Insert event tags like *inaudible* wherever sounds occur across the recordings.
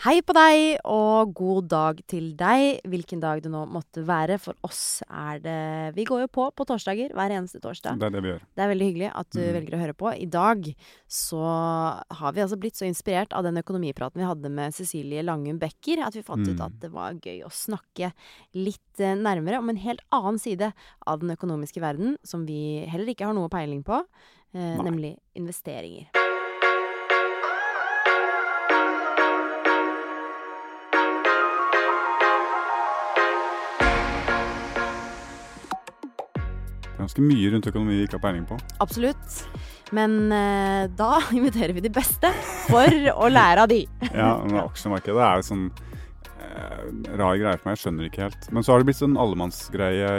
Hei på deg, og god dag til deg, hvilken dag det nå måtte være. For oss er det Vi går jo på på torsdager hver eneste torsdag. Det er det vi gjør. Det er veldig hyggelig at du Mm. velger å høre på. I dag så har vi altså blitt så inspirert av den økonomipraten vi hadde med Cecilie Langum Becker, at vi fant ut Mm. at det var gøy å snakke litt eh, nærmere om en helt annen side av den økonomiske verden, som vi heller ikke har noe peiling på, eh, nemlig investeringer. Ganske mye rundt økonomi vi ikke har peiling på. Absolutt. Men eh, da *laughs* inviterer vi de beste for å lære av de. Ja, men Aksjemarkedet er jo sånn rar greie for meg. Jeg skjønner ikke helt. Men så har det blitt sånn allemannsgreie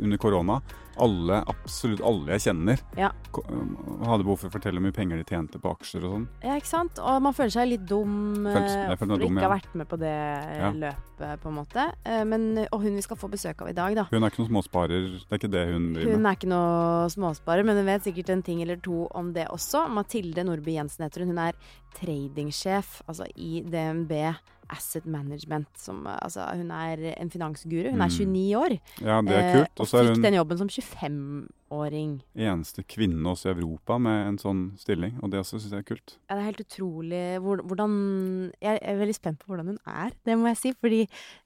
under korona. Alle, absolutt alle jeg kjenner, Ja. hadde behov for å fortelle hvor mye penger de tjente på aksjer og sånn. Ja, ikke sant? Og man føler seg litt dum eh, Føles- for dum, ikke ja. ha vært med på det eh, Ja. løpet, på en måte. Eh, Men, og hun vi skal få besøk av i dag, da. Hun er ikke noen småsparer. Det er ikke det hun driver Hun er ikke noen småsparer, men hun vet sikkert en ting eller to om det også. Mathilde Nordby Jensen heter hun. Hun er tradingsjef altså i DNB Asset Management. Som, eh, altså, hun er en finansguru. Hun er Mm. 29 år. Ja, det er eh, kult. og Og så er fikk den jobben som 25-åring. eneste kvinne også i Europa med en sånn stilling. Og det også syns jeg er kult. Ja, det er helt utrolig hvordan Jeg er veldig spent på hvordan hun er, det må jeg si. Fordi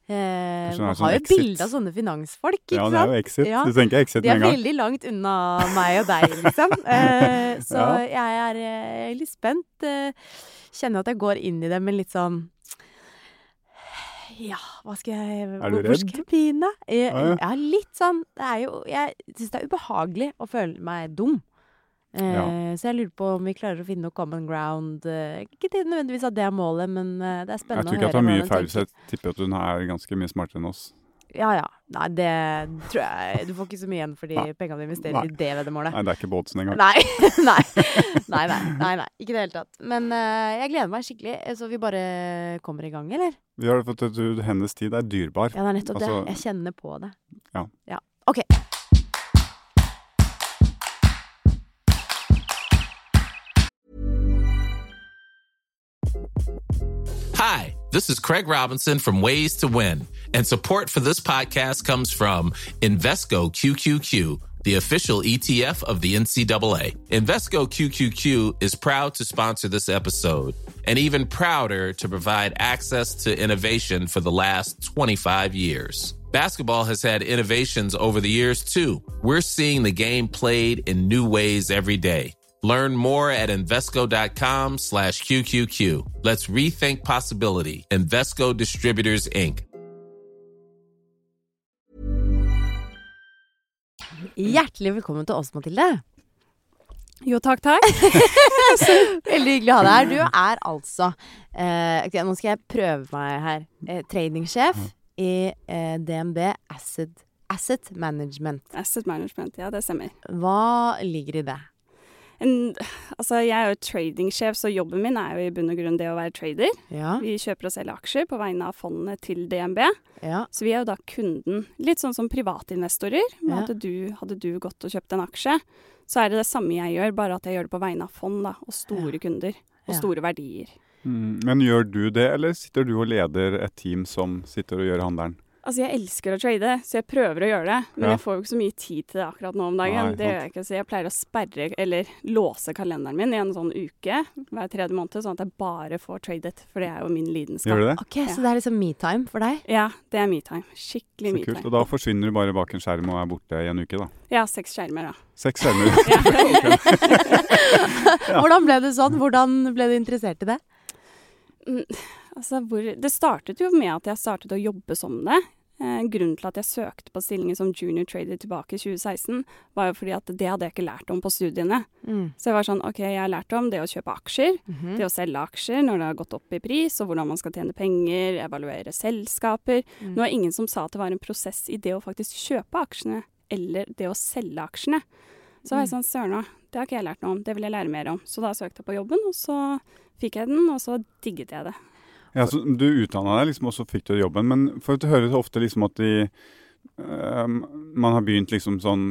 eh, man sånn har jo bilde av sånne finansfolk, ikke sant? Ja, det er jo Exit. Ja. Du tenker Exit med en gang. De er veldig langt unna meg og deg, liksom. *laughs* Eh, så Ja. jeg er eh, litt spent. Eh, kjenner at jeg går inn i det med litt sånn Ja, hva skal jeg Er du hvor redd? skal jeg begynne? Jeg, Ja, ja. ja, litt sånn. Det er jo Jeg syns det er ubehagelig å føle meg dum. Eh, Ja. Så jeg lurer på om vi klarer å finne noe common ground. Eh, ikke til nødvendigvis at det er målet, men eh, det er Jeg spennende tror å ikke at tror hun har tar mye feil, så jeg tipper at hun er ganske mye smartere enn oss. Ja ja. Nei, det tror jeg Du får ikke så mye igjen for de pengene du investerer Nei. i det veddemålet. Nei, det er ikke båtsen engang. Nei. *laughs* nei. Nei, nei, nei, nei. Ikke i det hele tatt. Men uh, jeg gleder meg skikkelig. eh, Så vi bare kommer i gang, eller? Vi har fått at hennes tid er dyrbar. Ja, det er nettopp Altså- det. Jeg kjenner på det. Ja. ja. OK. Hi, this is Craig Robinson from Ways to Win, and support for this podcast comes from Invesco QQQ, the official ETF of the NCAA. Invesco QQQ is proud to sponsor this episode and even prouder to provide access to innovation for the last 25 years. Basketball has had innovations over the years too. We're seeing the game played in new ways every day. Learn more at Invesco.com slash QQQ. Let's rethink possibility. Invesco Distributors, Inc. Hjertelig velkommen til oss, Mathilde. Jo, takk, takk. *laughs* Veldig hyggelig å ha deg her. Du er altså eh, okay, Nå skal jeg prøve meg her. Eh, tradingsjef i eh, DNB Asset, Asset Management. Asset management, ja, det stemmer. Hva ligger i det? En, altså, jeg er jo tradingsjef, så jobben min er jo i bunn og grunn det å være trader. Ja. Vi kjøper og selger aksjer på vegne av fondene til DNB. ja. Så vi er jo da kunden, litt sånn som privatinvestorer. Ja. Hadde, du, hadde du gått og kjøpt en aksje, så er det det samme jeg gjør, bare at jeg gjør det på vegne av fond da, og store kunder. Og Ja. store verdier. Mm, men gjør du det, eller sitter du og leder et team som sitter og gjør handelen? Altså, jeg elsker å trade, så jeg prøver å gjøre det. Men Ja. jeg får jo ikke så mye tid til det akkurat nå om dagen. Nei, det gjør jeg ikke, så jeg pleier å sperre, eller låse kalenderen min i en sånn uke hver tredje måned, sånn at jeg bare får tradet, for det er jo min lidenskap. Gjør du det? Ok, Så det er liksom me-time for deg? Ja, det er metime. Så Skikkelig kult. metime. Og da forsvinner du bare bak en skjerm og er borte i en uke, da. Ja, seks skjermer, da. Seks skjermer. *laughs* *laughs* Hvordan ble det sånn? Hvordan ble du interessert i det? Mm, Altså, hvor, det startet jo med at jeg startet å jobbe som det. Eh, grunnen til at jeg søkte på stillingen som junior trader tilbake i 2016, var jo fordi at det hadde jeg ikke lært om på studiene. Mm. Så jeg var sånn, ok, jeg har lært om det å kjøpe aksjer, Mhm. det å selge aksjer når det har gått opp i pris, og hvordan man skal tjene penger, evaluere selskaper. Mm. Nå er ingen som sa at det var en prosess i det å faktisk kjøpe aksjene, eller det å selge aksjene. Så var jeg sånn, søren òg, det har ikke jeg lært noe om, det vil jeg lære mer om. Så da søkte jeg på jobben, og så fikk jeg den, og så digget jeg det. Ja, så Du utdanna deg, liksom, og så fikk du jobben. Men for å høre så ofte liksom at de eh, man har begynt liksom sånn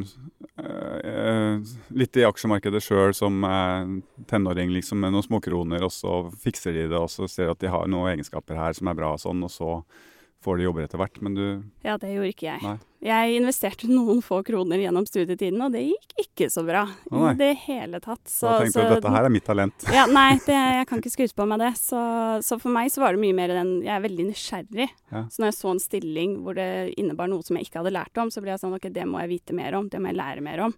eh, Litt i aksjemarkedet sjøl som eh, tenåring, liksom, med noen småkroner, og så fikser de det, og så ser de at de har noen egenskaper her som er bra, og sånn, og så får de jobber etter hvert. Men du Ja, det gjorde ikke jeg. Nei. Jeg investerte *laughs* noen få kroner gjennom studietiden, og det gikk ikke så bra i det hele tatt. Så, da tenkte du så- at dette her er mitt talent. Ja, nei, *laughs* det, jeg kan ikke skryte på meg det. Så, så for meg så var det mye mer den Jeg er veldig nysgjerrig. Ja. Så når jeg så en stilling hvor det innebar noe som jeg ikke hadde lært om, så ble jeg sånn OK, det må jeg vite mer om. Det må jeg lære mer om.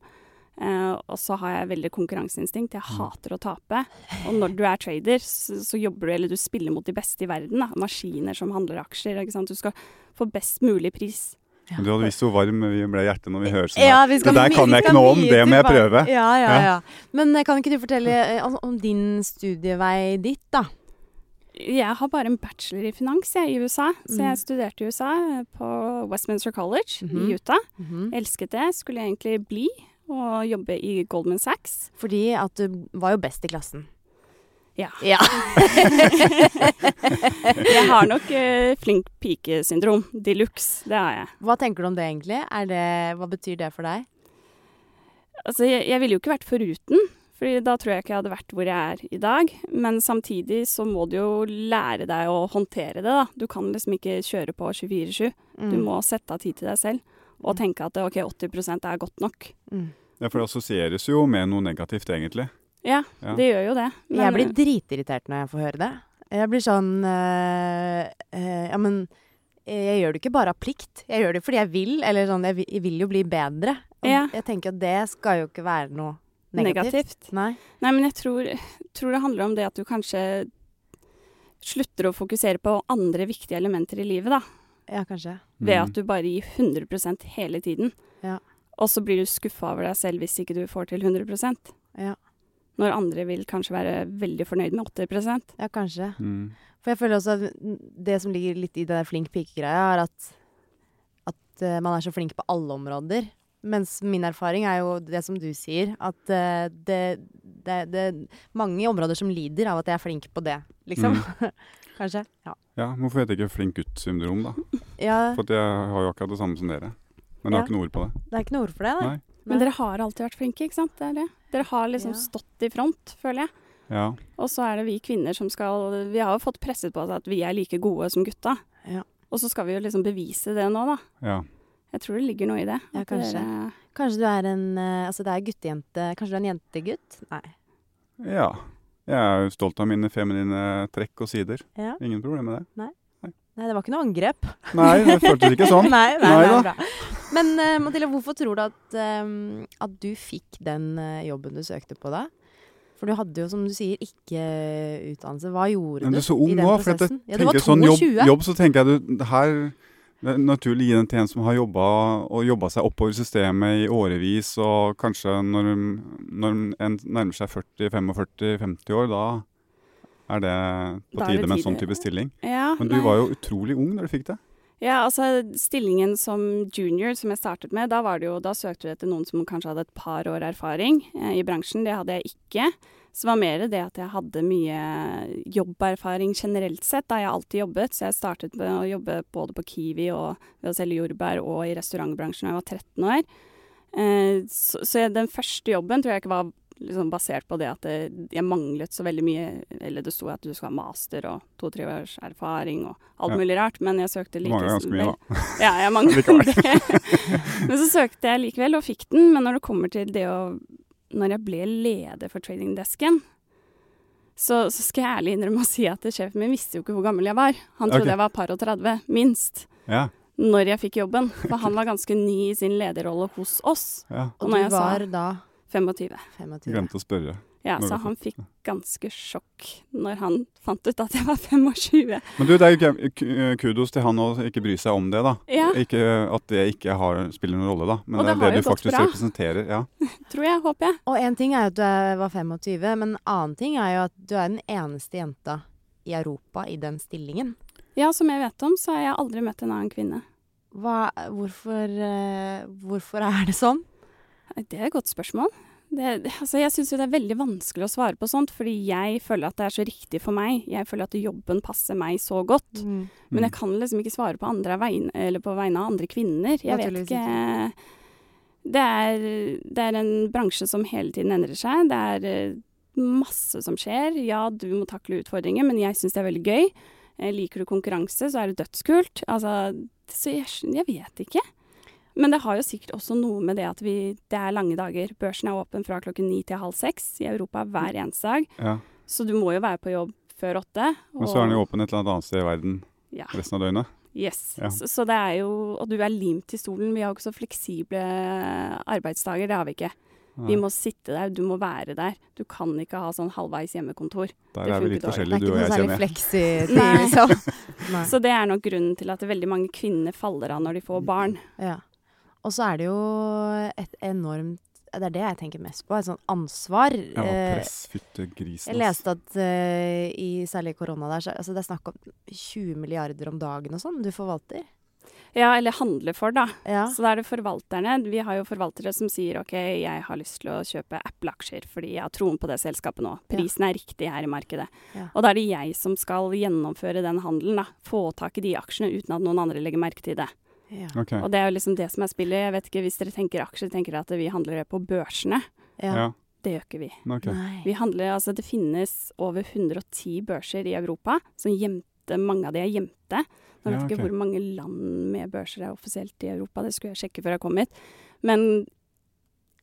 Eh, og så har jeg veldig konkurranseinstinkt. Jeg hater å tape. Og når du er trader, så, så jobber du eller du spiller mot de beste i verden. Da. Maskiner som handler aksjer. Ikke sant? Du skal få best mulig pris. Ja. Du hadde visst hvor varm vi ble i hjertet når vi hører sånn. Ja, vi skal det der kan jeg ikke noe om, det må jeg prøve. Ja, ja, Ja. Men eh, kan ikke du fortelle eh, om, om din studievei ditt, da? Jeg har bare en bachelor i finans jeg, i USA. Så Mm. jeg studerte i USA, på Westminster College Mhm. i Utah. Mhm. Elsket det. Skulle egentlig bli og jobbe i Goldman Sachs. Fordi at du var jo best i klassen. Ja. Ja. *laughs* Jeg har nok eh, flink pike-syndrom. De luxe. Det har jeg. Hva tenker du om det egentlig? Er det, hva betyr det for deg? Altså, jeg, jeg ville jo ikke vært foruten. Fordi da tror jeg ikke jeg hadde vært hvor jeg er i dag. Men samtidig så må du jo lære deg å håndtere det, da. Du kan liksom ikke kjøre på 24-7. Du Mm. må sette av tid til deg selv. Og tenke at ok, 80 er godt nok. Mm. Ja, for det assosieres jo med noe negativt, egentlig. Ja, Ja. det gjør jo det. Jeg blir dritirritert når jeg får høre det. Jeg blir sånn øh, øh, Ja, men jeg gjør det ikke bare av plikt. Jeg gjør det fordi jeg vil, eller sånn Jeg vil, jeg vil jo bli bedre. Og Ja. jeg tenker at det skal jo ikke være noe negativt. negativt. Nei. Nei, men jeg tror, tror det handler om det at du kanskje slutter å fokusere på andre viktige elementer i livet, da. Ja, kanskje. Ved Mm. at du bare gir 100% hele tiden. Ja. Og så blir du skuffa over deg selv hvis ikke du får til 100 Ja. Når andre vil kanskje være veldig fornøyd med 80% Ja, kanskje. Mm. For jeg føler også at det som ligger litt i det der flink pike-greia, er at, at eh, man er så flink på alle områder. Mens min erfaring er jo det som du sier, at eh, det, det, det er mange områder som lider av at jeg er flink på det, liksom. Mm. *laughs* Kanskje. Ja. Ja, hvorfor heter det ikke flink gutt-syndrom, da? *laughs* ja. For at jeg har jo akkurat det samme som dere. Men jeg Ja. har ikke noe ord på det. Det er ikke noe ord for det, nei. Nei. Men dere har alltid vært flinke, ikke sant? Det er det. Dere har liksom Ja. stått i front, føler jeg. Ja. Og så er det vi kvinner som skal Vi har jo fått presset på oss at vi er like gode som gutta. Ja. Og så skal vi jo liksom bevise det nå, da. ja. Jeg tror det ligger noe i det. Ja, kanskje. dere- Kanskje du er en eh, Altså, det er guttejente Kanskje du er en jentegutt? Nei. Ja. Jeg er jo stolt av mine feminine trekk og sider. Ja. Ingen problem med det. Nei, det var ikke noe angrep. Nei, det føltes ikke sånn. *laughs* nei, nei, Nei nei, bra. Men uh, Mathilde, hvorfor tror du at, um, at du fikk den uh, jobben du søkte på da? For du hadde jo, som du sier, ikke utdannelse. Hva gjorde du du så i ung den jeg prosessen? Ja, du var tenker sånn jobb, jobb, så tenker jeg du, her det er naturlig å gi den til en som har jobba jobba seg oppover systemet i årevis, og kanskje når, når en nærmer seg 40-45-50 år, da er det på det tide med en sånn type stilling. Ja, Men du nei. var jo utrolig ung når du fikk det. Ja, altså stillingen som junior som jeg startet med, da, var det jo, da søkte vi etter noen som kanskje hadde et par år erfaring eh, i bransjen. Det hadde jeg ikke. Så det var mer det at jeg hadde mye jobberfaring generelt sett. Da jeg alltid jobbet, så jeg startet med å jobbe både på Kiwi og ved å selge jordbær og i restaurantbransjen da jeg var 13 år. Eh, så, så jeg, den første jobben tror jeg ikke var liksom basert på det at det, jeg manglet så veldig mye Eller det sto at du skal ha master og to-tre års erfaring og alt Ja. mulig rart, men jeg søkte Det like mangler ganske mye, da. *laughs* Ja, jeg *laughs* manglet det. *laughs* men så søkte jeg likevel og fikk den. Men når det kommer til det å Når jeg ble leder for tradingdesken, så, så skal jeg ærlig innrømme å si at sjefen min visste jo ikke hvor gammel jeg var. Han trodde okay. jeg var par og 30, minst, Ja, når jeg fikk jobben. For han *laughs* var ganske ny i sin lederrolle hos oss. ja. Og Og du var da 25. 25. Glemte å spørre. Ja, så han fikk ganske sjokk når han fant ut at jeg var *laughs* 25. Men du, det er jo k- k- kudos til han å ikke bry seg om det, da. Ja, Ikke At det ikke har, spiller noen rolle, da. Men Og det det er det du faktisk bra. representerer. Ja. *laughs* tror jeg, håper jeg. Og en ting er jo at du var 25, men en annen ting er jo at du er den eneste jenta i Europa i den stillingen. Ja, som jeg vet om, så har jeg aldri møtt en annen kvinne. Hva, hvorfor, eh, hvorfor er det sånn? Det er et godt spørsmål. Det, altså jeg syns jo det er veldig vanskelig å svare på sånt, fordi jeg føler at det er så riktig for meg. Jeg føler at jobben passer meg så godt. Mm. Men jeg kan liksom ikke svare på, andre vegne, eller på vegne av andre kvinner. Jeg vet ikke det er, det er en bransje som hele tiden endrer seg. Det er eh, masse som skjer. Ja, du må takle utfordringer, men jeg syns det er veldig gøy. Eh, Liker du konkurranse, så er det dødskult. Altså, så jeg, jeg vet ikke. Men det har jo sikkert også noe med det at vi, det er lange dager. Børsen er åpen fra klokken ni til halv seks i Europa hver eneste dag. Ja. Så du må jo være på jobb før åtte. Men så er den jo åpen et eller annet sted i verden ja. resten av døgnet. Yes. Ja. Så, så det er jo Og du er limt til stolen. Vi har jo ikke så fleksible arbeidsdager. Det har vi ikke. Vi må sitte der, du må være der. Du kan ikke ha sånn halvveis hjemmekontor. Der det er vi litt er forskjellige, du ikke og jeg, kjenner jeg. *laughs* Nei. liksom. *laughs* Nei. Så det er nok grunnen til at veldig mange kvinner faller av når de får barn. Ja. Og så er det jo et enormt Det er det jeg tenker mest på. Et sånt ansvar. Ja, Eh, press, fytte grisen. jeg leste at uh, i særlig korona der, så altså det er snakk om 20 milliarder om dagen og sånn du forvalter. Ja, eller handler for, da. Ja. Så da er det forvalterne. Vi har jo forvaltere som sier OK, jeg har lyst til å kjøpe Apple-aksjer fordi jeg har troen på det selskapet nå. Prisen er riktig her i markedet. Ja. Og da er det jeg som skal gjennomføre den handelen, da. Få tak i de aksjene uten at noen andre legger merke til det. Ja. Okay. Og det er jo liksom det som er spillet. Jeg vet ikke, Hvis dere tenker aksjer, tenker dere at vi handler det på børsene. Ja. Ja. Det gjør ikke vi. Okay. Vi handler, altså Det finnes over 110 børser i Europa som gjemte, mange av de er gjemte. Nå vet Ja, okay. ikke hvor mange land med børser er offisielt i Europa, det skulle jeg sjekke før jeg kom hit. Men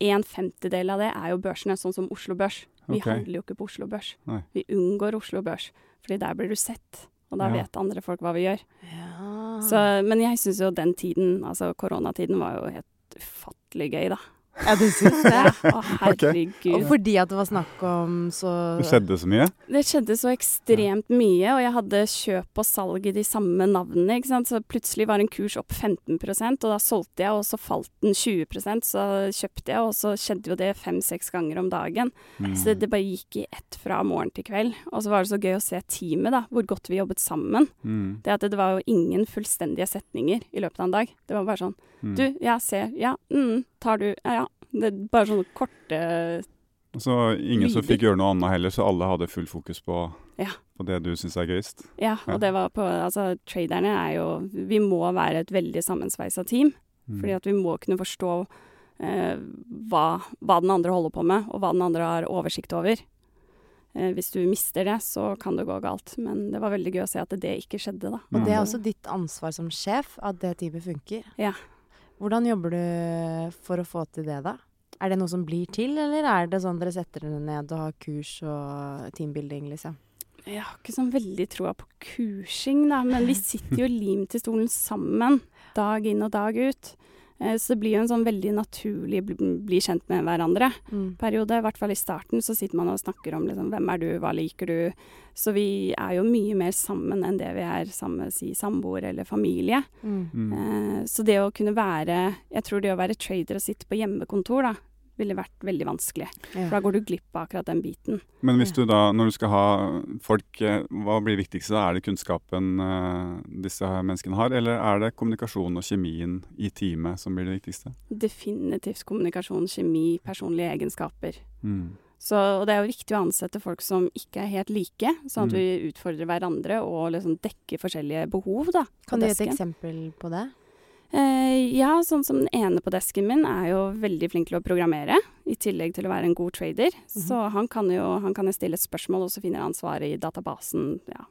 en femtedel av det er jo børsene, sånn som Oslo Børs. Vi okay. handler jo ikke på Oslo Børs. Nei. Vi unngår Oslo Børs, fordi der blir du sett. Og da Ja. vet andre folk hva vi gjør. Ja. Så, men jeg syns jo den tiden, altså koronatiden, var jo helt ufattelig gøy, da. Ja, du syns det? Å, herregud. Og fordi at det var snakk om så Det skjedde så mye. Det skjedde så ekstremt mye, og jeg hadde kjøp og salg i de samme navnene. ikke sant? Så plutselig var en kurs opp 15% og da solgte jeg, og så falt den 20% så kjøpte jeg, og så skjedde jo det fem-seks ganger om dagen. Mm. Så det bare gikk i ett fra morgen til kveld. Og så var det så gøy å se teamet, da, hvor godt vi jobbet sammen. Mm. Det at det var jo ingen fullstendige setninger i løpet av en dag. Det var bare sånn Mm. Du, ja, ser, ja, mm, tar du, ja, ja. Det er bare sånne korte Så ingen som fikk gjøre noe annet heller, så alle hadde full fokus på, Ja. på det du syns er gøyest. Ja, Ja. og det var på Altså, traderne er jo Vi må være et veldig sammensveisa team. Mm. Fordi at vi må kunne forstå eh, hva, hva den andre holder på med, og hva den andre har oversikt over. Eh, hvis du mister det, så kan det gå galt. Men det var veldig gøy å se at det ikke skjedde, da. Og det er Mm. også ditt ansvar som sjef at det teamet funker. Ja. Hvordan jobber du for å få til det, da? Er det noe som blir til, eller er det sånn dere setter dere ned og har kurs og teambuilding, liksom? Jeg har ikke sånn veldig troa på kursing, da, men vi sitter jo limt til stolen sammen dag inn og dag ut. Eh, Så det blir jo en sånn veldig naturlig bli, bli kjent med hverandre. Mm. i hvert fall i starten, så sitter man og snakker om liksom, hvem er du, hva liker du. Så vi er jo mye mer sammen enn det vi er sammen si, samboer eller familie. Mm. Mm. Eh, så det å kunne være Jeg tror det å være trader og sitte på hjemmekontor, da, ville vært veldig vanskelig. Ja. For da går du glipp av akkurat den biten. Men hvis du da, når du skal ha folk, eh, hva blir viktigst da? Er det kunnskapen uh, disse menneskene har, eller er det kommunikasjon og kjemien i teamet som blir det viktigste? Definitivt kommunikasjon, kjemi, personlige egenskaper. Mm. Så, og det er jo viktig å ansette folk som ikke er helt like, sånn at Mm. vi utfordrer hverandre og liksom dekker forskjellige behov, da. Kan du gi et eksempel på det? Eh, ja, sånn som den ene på desken min er jo veldig flink til å programmere, i tillegg til å være en god trader. Så han kan jo han kan stille et spørsmål, og så finner han svaret i databasen. Ja,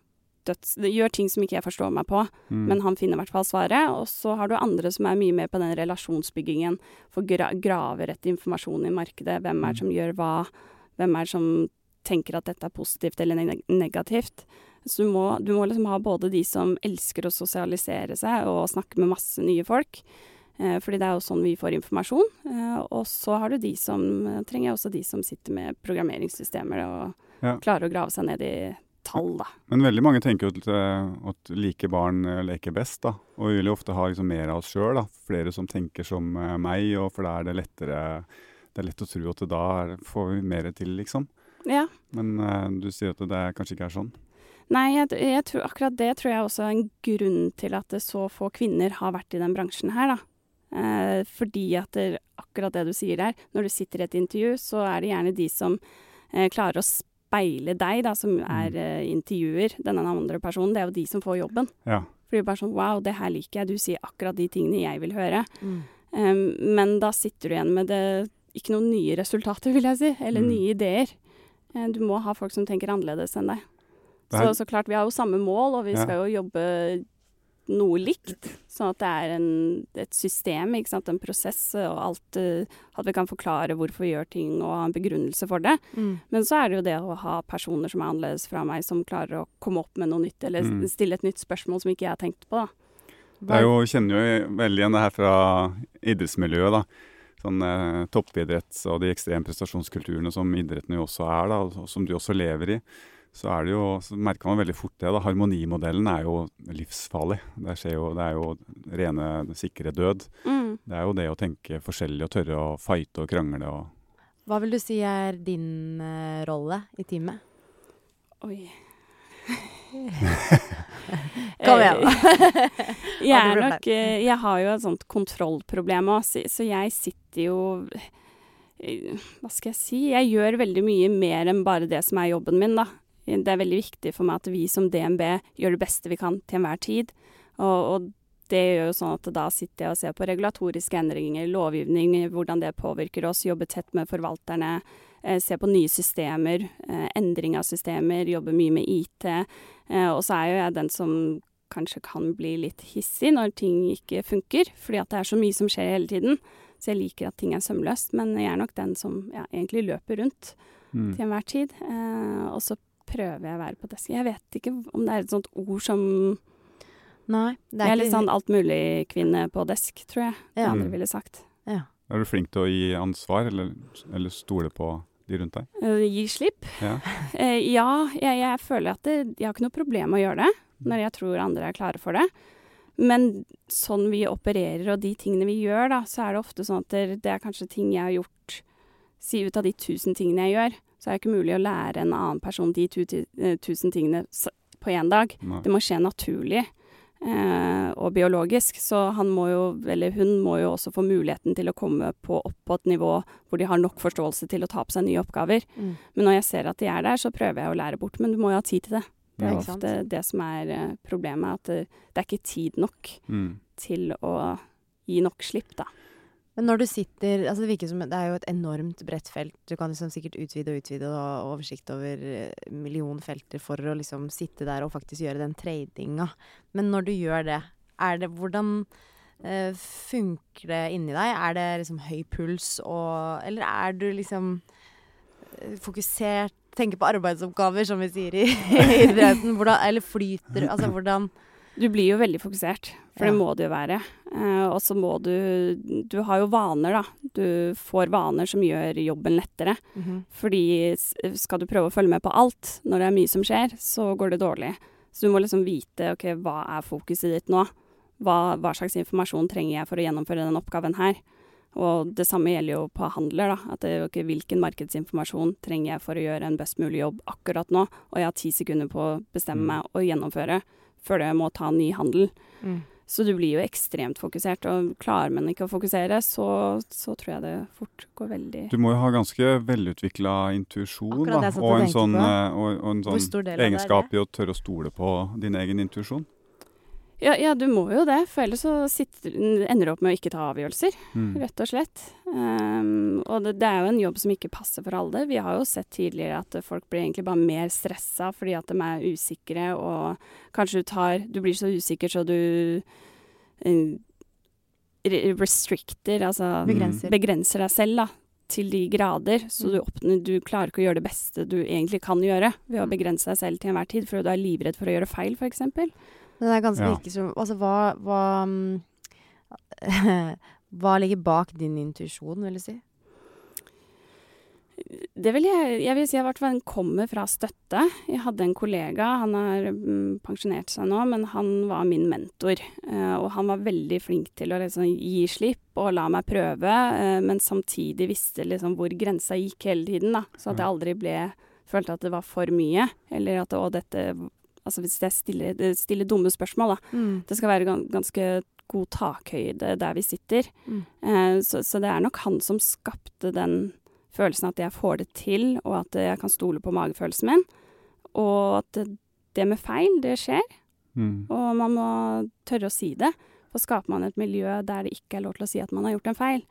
døds, gjør ting som ikke jeg forstår meg på, Mm. men han finner i hvert fall svaret. Og så har du andre som er mye mer på den relasjonsbyggingen, for gra grave rett informasjon i markedet. Hvem er det som gjør hva? Hvem er det som tenker at dette er positivt eller neg negativt? Så du må, du må liksom ha både de som elsker å sosialisere seg og snakke med masse nye folk, eh, fordi det er jo sånn vi får informasjon. Eh, og så har du de som eh, trenger også de som sitter med programmeringssystemer og Ja. klarer å grave seg ned i tall, da. Men veldig mange tenker jo at, at like barn leker best, da. Og vi vil jo ofte ha liksom mer av oss sjøl, da. Flere som tenker som meg, og for da er det lettere Det er lett å tro at da får vi mer til, liksom. Ja. Men du sier at det kanskje ikke er sånn. Nei, jeg, jeg tror, akkurat det tror jeg også er en grunn til at så få kvinner har vært i den bransjen her, da. Eh, fordi at det, akkurat det du sier der, når du sitter i et intervju, så er det gjerne de som eh, klarer å speile deg, da, som er Mm. eh, intervjuer denne andre personen. Det er jo de som får jobben. Ja. For det bare sånn wow, det her liker jeg, du sier akkurat de tingene jeg vil høre. Mm. Um, men da sitter du igjen med det, ikke noen nye resultater, vil jeg si, eller Mm. nye ideer. Eh, Du må ha folk som tenker annerledes enn deg. Så, så klart, vi har jo samme mål, og vi Ja. skal jo jobbe noe likt. Sånn at det er en, et system, ikke sant, en prosess, og alt eh, At vi kan forklare hvorfor vi gjør ting og ha en begrunnelse for det. Mm. Men så er det jo det å ha personer som er annerledes fra meg, som klarer å komme opp med noe nytt, eller Mm. stille et nytt spørsmål som ikke jeg har tenkt på. da. Det er jo, kjenner jo veldig igjen det her fra idrettsmiljøet. da. Sånn eh, toppidretts og de ekstreme prestasjonskulturene som idretten jo også er, da, og som du også lever i. Så, er det jo, så merker man veldig fort det. da. Harmonimodellen er jo livsfarlig. Det, skjer jo, det er jo rene, sikre død. Mm. Det er jo det å tenke forskjellig og tørre å fighte og krangle. og Hva vil du si er din uh, rolle i teamet? Oi. *laughs* Kom igjen, *laughs* jeg er nok eh, Jeg har jo et sånt kontrollproblem òg, så, så jeg sitter jo eh, Hva skal jeg si? Jeg gjør veldig mye mer enn bare det som er jobben min, da. Det er veldig viktig for meg at vi som DNB gjør det beste vi kan til enhver tid. Og, og det gjør jo sånn at da sitter jeg og ser på regulatoriske endringer, lovgivning, hvordan det påvirker oss, jobber tett med forvalterne, eh, ser på nye systemer, eh, endring av systemer, jobber mye med IT. Eh, og så er jo jeg den som kanskje kan bli litt hissig når ting ikke funker, fordi at det er så mye som skjer hele tiden. Så jeg liker at ting er sømløst, men jeg er nok den som ja, egentlig løper rundt mm. til enhver tid. Eh, og så prøver jeg å være på desk. Jeg vet ikke om det er et sånt ord som Nei. Det Jeg er litt sånn altmulig-kvinne på desk, tror jeg de Ja. andre ville sagt. ja. Er du flink til å gi ansvar, eller, eller stole på de rundt deg? Uh, gi slipp? Ja. uh, *laughs* ja, jeg, jeg føler at det, jeg har ikke noe problem med å gjøre det, når jeg tror andre er klare for det. Men sånn vi opererer og de tingene vi gjør, da, så er det ofte sånn at det, det er kanskje ting jeg har gjort Si ut av de tusen tingene jeg gjør, så er det ikke mulig å lære en annen person de tu, eh, tusen tingene på én dag. Nei. Det må skje naturlig eh, og biologisk, så han må jo, eller hun må jo også få muligheten til å komme på, opp på et nivå hvor de har nok forståelse til å ta på seg nye oppgaver. Mm. Men når jeg ser at de er der, så prøver jeg å lære bort. Men du må jo ha tid til det. Det er Ja, sant? ofte det som er eh, problemet, at det, det er ikke tid nok Mm. til å gi nok slipp, da. Men når du sitter altså Det som det er jo et enormt bredt felt. Du kan liksom sikkert utvide og utvide og ha oversikt over million felter for å liksom sitte der og faktisk gjøre den tradinga. Men når du gjør det, det hvordan eh, funker det inni deg? Er det liksom høy puls og Eller er du liksom eh, fokusert Tenker på arbeidsoppgaver, som vi sier i, i idretten. Hvordan, eller flyter Altså hvordan Du blir jo veldig fokusert, for Ja. det må du jo være. Eh, og så må du Du har jo vaner, da. Du får vaner som gjør jobben lettere. Fordi skal du prøve å følge med på alt når det er mye som skjer, så går det dårlig. Så du må liksom vite ok, hva er fokuset ditt nå. Hva, hva slags informasjon trenger jeg for å gjennomføre den oppgaven her. Og det samme gjelder jo på handler. da, at det, ok, Hvilken markedsinformasjon trenger jeg for å gjøre en best mulig jobb akkurat nå? Og jeg har ti sekunder på å bestemme Mm. meg og gjennomføre før jeg må ta en ny handel. Mm. Så du blir jo ekstremt fokusert, og klarer man ikke å fokusere, så, så tror jeg det fort går veldig Du må jo ha ganske velutvikla intuisjon, da. og en sånn, eh, og, og en sånn det er egenskap i å tørre å stole på din egen intuisjon. Ja, ja, du må jo det, for ellers så sitter, ender du opp med å ikke ta avgjørelser, Mm. rett og slett. Um, og det, det er jo en jobb som ikke passer for alle. Vi har jo sett tidligere at folk blir egentlig bare mer stressa fordi at de er usikre, og kanskje du tar Du blir så usikker så du uh, restricter, altså Begrenser. begrenser deg selv, da. Til de grader, så du, oppnår, du klarer ikke å gjøre det beste du egentlig kan gjøre ved å begrense deg selv til enhver tid, for du er livredd for å gjøre feil, f.eks. Men det er ganske Ja. virker som Altså, hva Hva, mm, *laughs* hva ligger bak din intuisjon, vil du si? Det vil jeg, jeg vil si at den kommer fra støtte. Jeg hadde en kollega, han har mm, pensjonert seg nå, men han var min mentor. Eh, og han var veldig flink til å liksom gi slipp og la meg prøve, eh, men samtidig visste liksom hvor grensa gikk hele tiden, da. Så at jeg aldri ble følte at det var for mye, eller at å, dette Altså hvis jeg stiller, stiller dumme spørsmål, da. Mm. Det skal være ganske god takhøyde der vi sitter. Mm. Eh, så, så det er nok han som skapte den følelsen at jeg får det til, og at jeg kan stole på magefølelsen min. Og at det, det med feil, det skjer, Mm. og man må tørre å si det. For skaper man et miljø der det ikke er lov til å si at man har gjort en feil,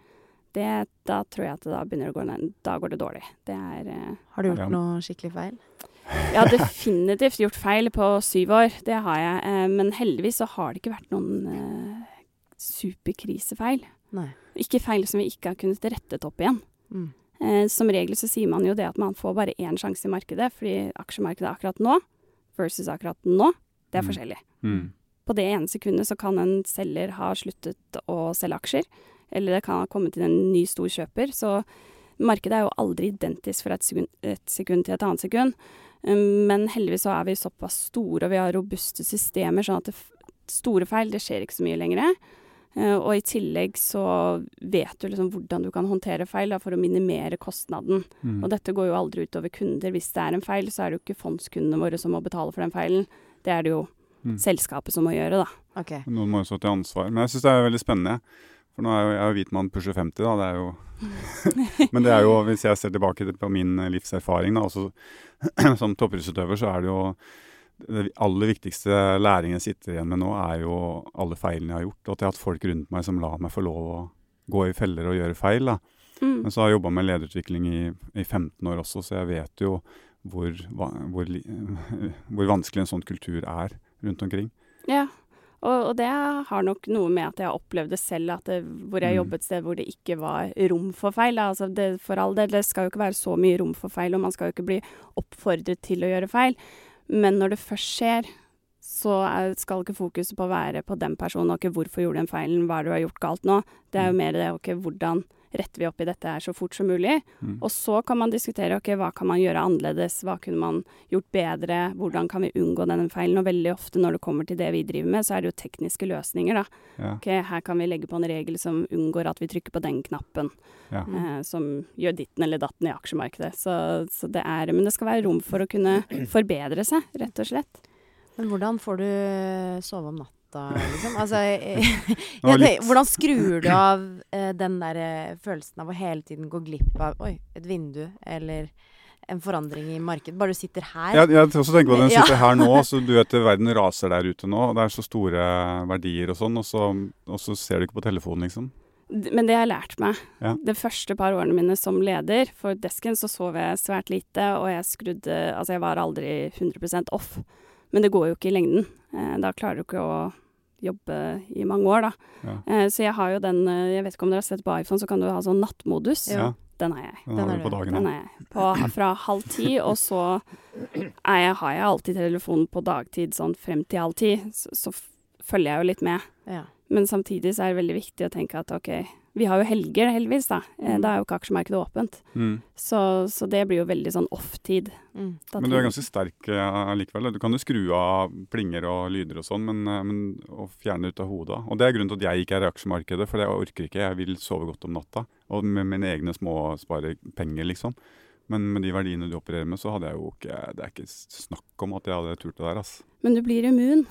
det, da tror jeg at det da begynner å gå ned, da går det dårlig. Det er eh, Har du gjort noe skikkelig feil? Jeg har definitivt gjort feil på syv år, det har jeg. Eh, men heldigvis så har det ikke vært noen eh, superkrisefeil. Nei. Ikke feil som vi ikke har kunnet rettet opp igjen. Mm. Eh, som regel så sier man jo det at man får bare én sjanse i markedet, fordi aksjemarkedet akkurat nå versus akkurat nå, det er Mm. forskjellig. Mm. På det ene sekundet så kan en selger ha sluttet å selge aksjer, eller det kan ha kommet inn en ny stor kjøper. Så markedet er jo aldri identisk fra et sekund, et sekund til et annet sekund. Men heldigvis så er vi såpass store, og vi har robuste systemer, sånn at det, f- store feil, det skjer ikke så mye lenger. Eh, Og i tillegg så vet du liksom hvordan du kan håndtere feil da, for å minimere kostnaden. Mm. Og dette går jo aldri utover kunder. Hvis det er en feil, så er det jo ikke fondskundene våre som må betale for den feilen. Det er det jo Mm. selskapet som må gjøre, da. Okay. Noen må jo stå til ansvar. Men jeg syns det er veldig spennende. For nå er jo jeg er hvit mann pusher 50, da. Det er jo *laughs* Men det er jo, hvis jeg ser tilbake på min eh, livserfaring, da, også *clears throat* som toppidrettsutøver, så er det jo det aller viktigste læringen jeg sitter igjen med nå, er jo alle feilene jeg har gjort. Og at jeg har hatt folk rundt meg som lar meg få lov å gå i feller og gjøre feil. da. Mm. Men så har jeg jobba med lederutvikling i, i 15 år også, så jeg vet jo hvor, hvor, *laughs* hvor vanskelig en sånn kultur er rundt omkring. Ja, og, og det har nok noe med at jeg har opplevd det selv, at det, hvor jeg Mm. jobbet et sted hvor det ikke var rom for feil. Altså det, for all del, det skal jo ikke være så mye rom for feil, og man skal jo ikke bli oppfordret til å gjøre feil. Men når det først skjer, så er, skal ikke fokuset på å være på den personen, og ikke hvorfor gjorde den feilen, hva er det du har gjort galt nå. Det er jo Mm. mer det, og ikke hvordan retter vi opp i dette her så fort som mulig. Mm. Og så kan man diskutere ok, hva kan man gjøre annerledes, hva kunne man gjort bedre, hvordan kan vi unngå denne feilen. Og veldig ofte når det kommer til det vi driver med, så er det jo tekniske løsninger, da. Ja, Ok, her kan vi legge på en regel som unngår at vi trykker på den knappen, ja. eh, som gjør ditten eller datten i aksjemarkedet. Så, så det er Men det skal være rom for å kunne *clears throat* forbedre seg, rett og slett. Men hvordan får du sove om natta, liksom? *laughs* Altså, jeg, jeg, var hvordan skrur du av *clears throat* eh, den der eh, følelsen av å hele tiden gå glipp av Oi, et vindu, eller en forandring i markedet? Bare du sitter her. Jeg, jeg også tenker på at den *laughs* Ja. sitter her nå, så du vet verden raser der ute nå. og Det er så store verdier og sånn, og så, og så ser du ikke på telefonen, liksom. Men det har jeg lært meg. Ja. De første par årene mine som leder for desken, så sov jeg svært lite, og jeg skrudde Altså, jeg var aldri 100% off. Men det går jo ikke i lengden. Eh, da klarer du ikke å jobbe i mange år, da. Ja. Eh, så jeg har jo den eh, Jeg vet ikke om dere har sett på iPhone, så kan du ha sånn nattmodus. Ja. Den har jeg. den Den har du på dagen. Den er jeg. På, fra halv ti, og så er jeg, har jeg alltid telefonen på dagtid sånn frem til halv ti. Så, så følger jeg jo litt med. Ja. Men samtidig så er det veldig viktig å tenke at ok, vi har jo helger heldigvis, da. Eh, Mm. Da er jo ikke aksjemarkedet åpent. Mm. Så, så det blir jo veldig sånn off-tid. Mm. Men du er ganske sterk eh, allikevel. Du kan jo skru av plinger og lyder og sånn, men, eh, men å fjerne det ut av hodet. Og det er grunnen til at jeg ikke er i aksjemarkedet, for jeg orker ikke. Jeg vil sove godt om natta. Og med mine egne småsparepenger, liksom. Men med de verdiene du opererer med, så hadde jeg jo ikke Det er ikke snakk om at jeg hadde turt det der, altså. Men du blir immun.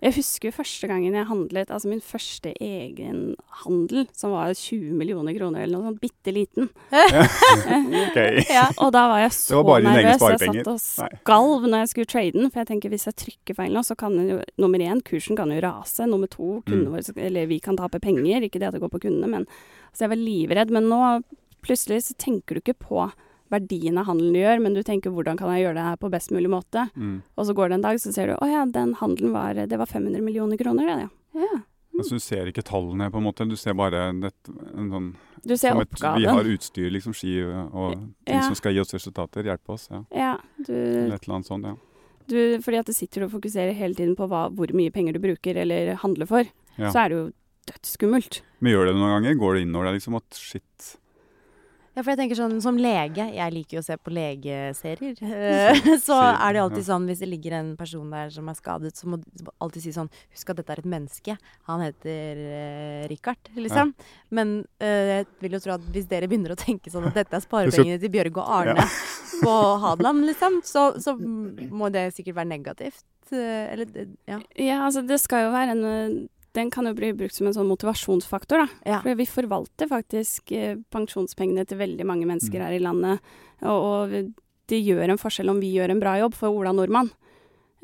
Jeg husker første gangen jeg handlet, altså min første egen handel, som var 20 millioner kroner eller noe sånt, bitte liten. *laughs* *laughs* Ja, og da var jeg så var nervøs. Jeg satt og skalv når jeg skulle trade den. For jeg tenker hvis jeg trykker feil nå, så kan jo Nummer én, kursen kan jo rase. Nummer to, Mm. våre Eller vi kan tape penger. Ikke det at det går på kundene, men Så jeg var livredd. Men nå plutselig så tenker du ikke på verdien av handelen du gjør, men du tenker hvordan kan jeg gjøre det her på best mulig måte. Mm. Og så går det en dag, så ser du å ja, den handelen var Det var 500 millioner kroner, det, ja. ja. Altså, du ser ikke tallene, på en måte. Du ser bare det, en sånn Du ser som et, Vi har utstyr, liksom, ski og ting Ja. som skal gi oss resultater. Hjelpe oss. ja. Ja, du, Eller et eller annet sånt. ja. du Fordi at du sitter og fokuserer hele tiden på hva, hvor mye penger du bruker eller handler for, ja. så er det jo dødsskummelt. Men gjør det det noen ganger? Går det innover deg liksom at shit Ja, for jeg tenker sånn som lege, jeg liker jo å se på legeserier, *laughs* så er det alltid sånn hvis det ligger en person der som er skadet, så må du alltid si sånn Husk at dette er et menneske. Han heter uh, Richard, liksom. Men uh, jeg vil jo tro at hvis dere begynner å tenke sånn at dette er sparepengene til Bjørg og Arne *laughs* på Hadeland, liksom, så, så må det sikkert være negativt. eh, Eller ja. Ja, altså det skal jo være en Den kan jo bli brukt som en sånn motivasjonsfaktor, da. Ja. For vi forvalter faktisk eh, pensjonspengene til veldig mange mennesker Mm. her i landet. Og, og det gjør en forskjell om vi gjør en bra jobb for Ola Nordmann.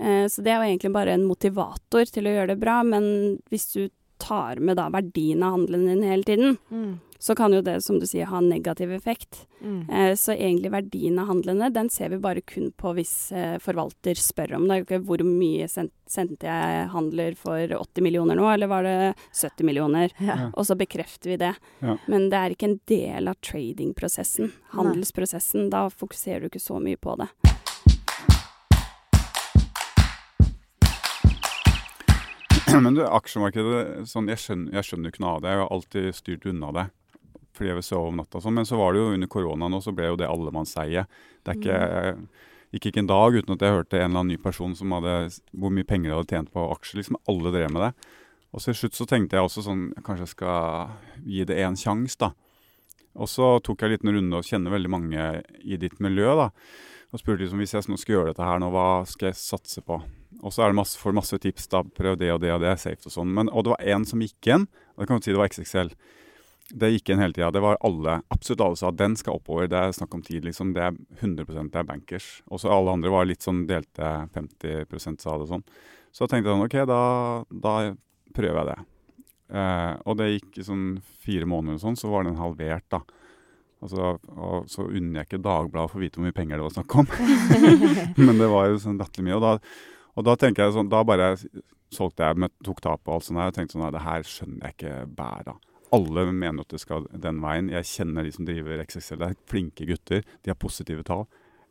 Eh, så det er jo egentlig bare en motivator til å gjøre det bra, men hvis du tar med da verdien av handelen din hele tiden, Mm. Så kan jo det, som du sier, ha en negativ effekt. Mm. Eh, Så egentlig verdien av handlene, den ser vi bare kun på hvis eh, forvalter spør om det. Ikke Hvor mye sendte sendte jeg handler for 80 millioner nå, eller var det 70 millioner? Ja. Og så bekrefter vi det. Ja. Men det er ikke en del av tradingprosessen, handelsprosessen. Da fokuserer du ikke så mye på det. Men du, aksjemarkedet sånn, jeg, skjønner, jeg skjønner ikke noe av det. Jeg har alltid styrt unna det. Fordi jeg vil sove om natta og sånn. Men så var det jo under korona nå, så ble jo det allemannseie. Det ikke Gikk ikke en dag uten at jeg hørte en eller annen ny person som hadde hvor mye penger de hadde tjent på aksjer. Liksom alle drev med det. Og så til slutt så tenkte jeg også sånn Kanskje jeg skal gi det en sjanse, da. Og så tok jeg en liten runde og kjenner veldig mange i ditt miljø, da. Og spurte liksom hvis jeg nå skal gjøre dette her nå, hva skal jeg satse på? Og så er det masse, får masse tips, da. Prøv det og det og det, safe og sånn. Men, og det var én som gikk igjen, og det kan jo si det var XXL. Det gikk igjen hele tida. Det var alle, absolutt alle sa den skal oppover. Det er snakk om tid, liksom. Det er 100 det er bankers. Og så alle andre var litt sånn delte 50 sa det sånn. Så da tenkte jeg sånn OK, da, da prøver jeg det. Eh, og det gikk sånn fire måneder og sånn, så var den halvert, da. Altså, og så unner jeg ikke Dagbladet å få vite hvor mye penger det var snakk om. *laughs* Men det var jo sånn latterlig mye. Og da, og da tenker jeg sånn, da bare solgte jeg, tok tap og alt sånt der, og tenkte sånn det her skjønner jeg ikke bæret av. Alle mener at det skal den veien. Jeg kjenner de som driver XXL. Det er flinke gutter. De har positive tall.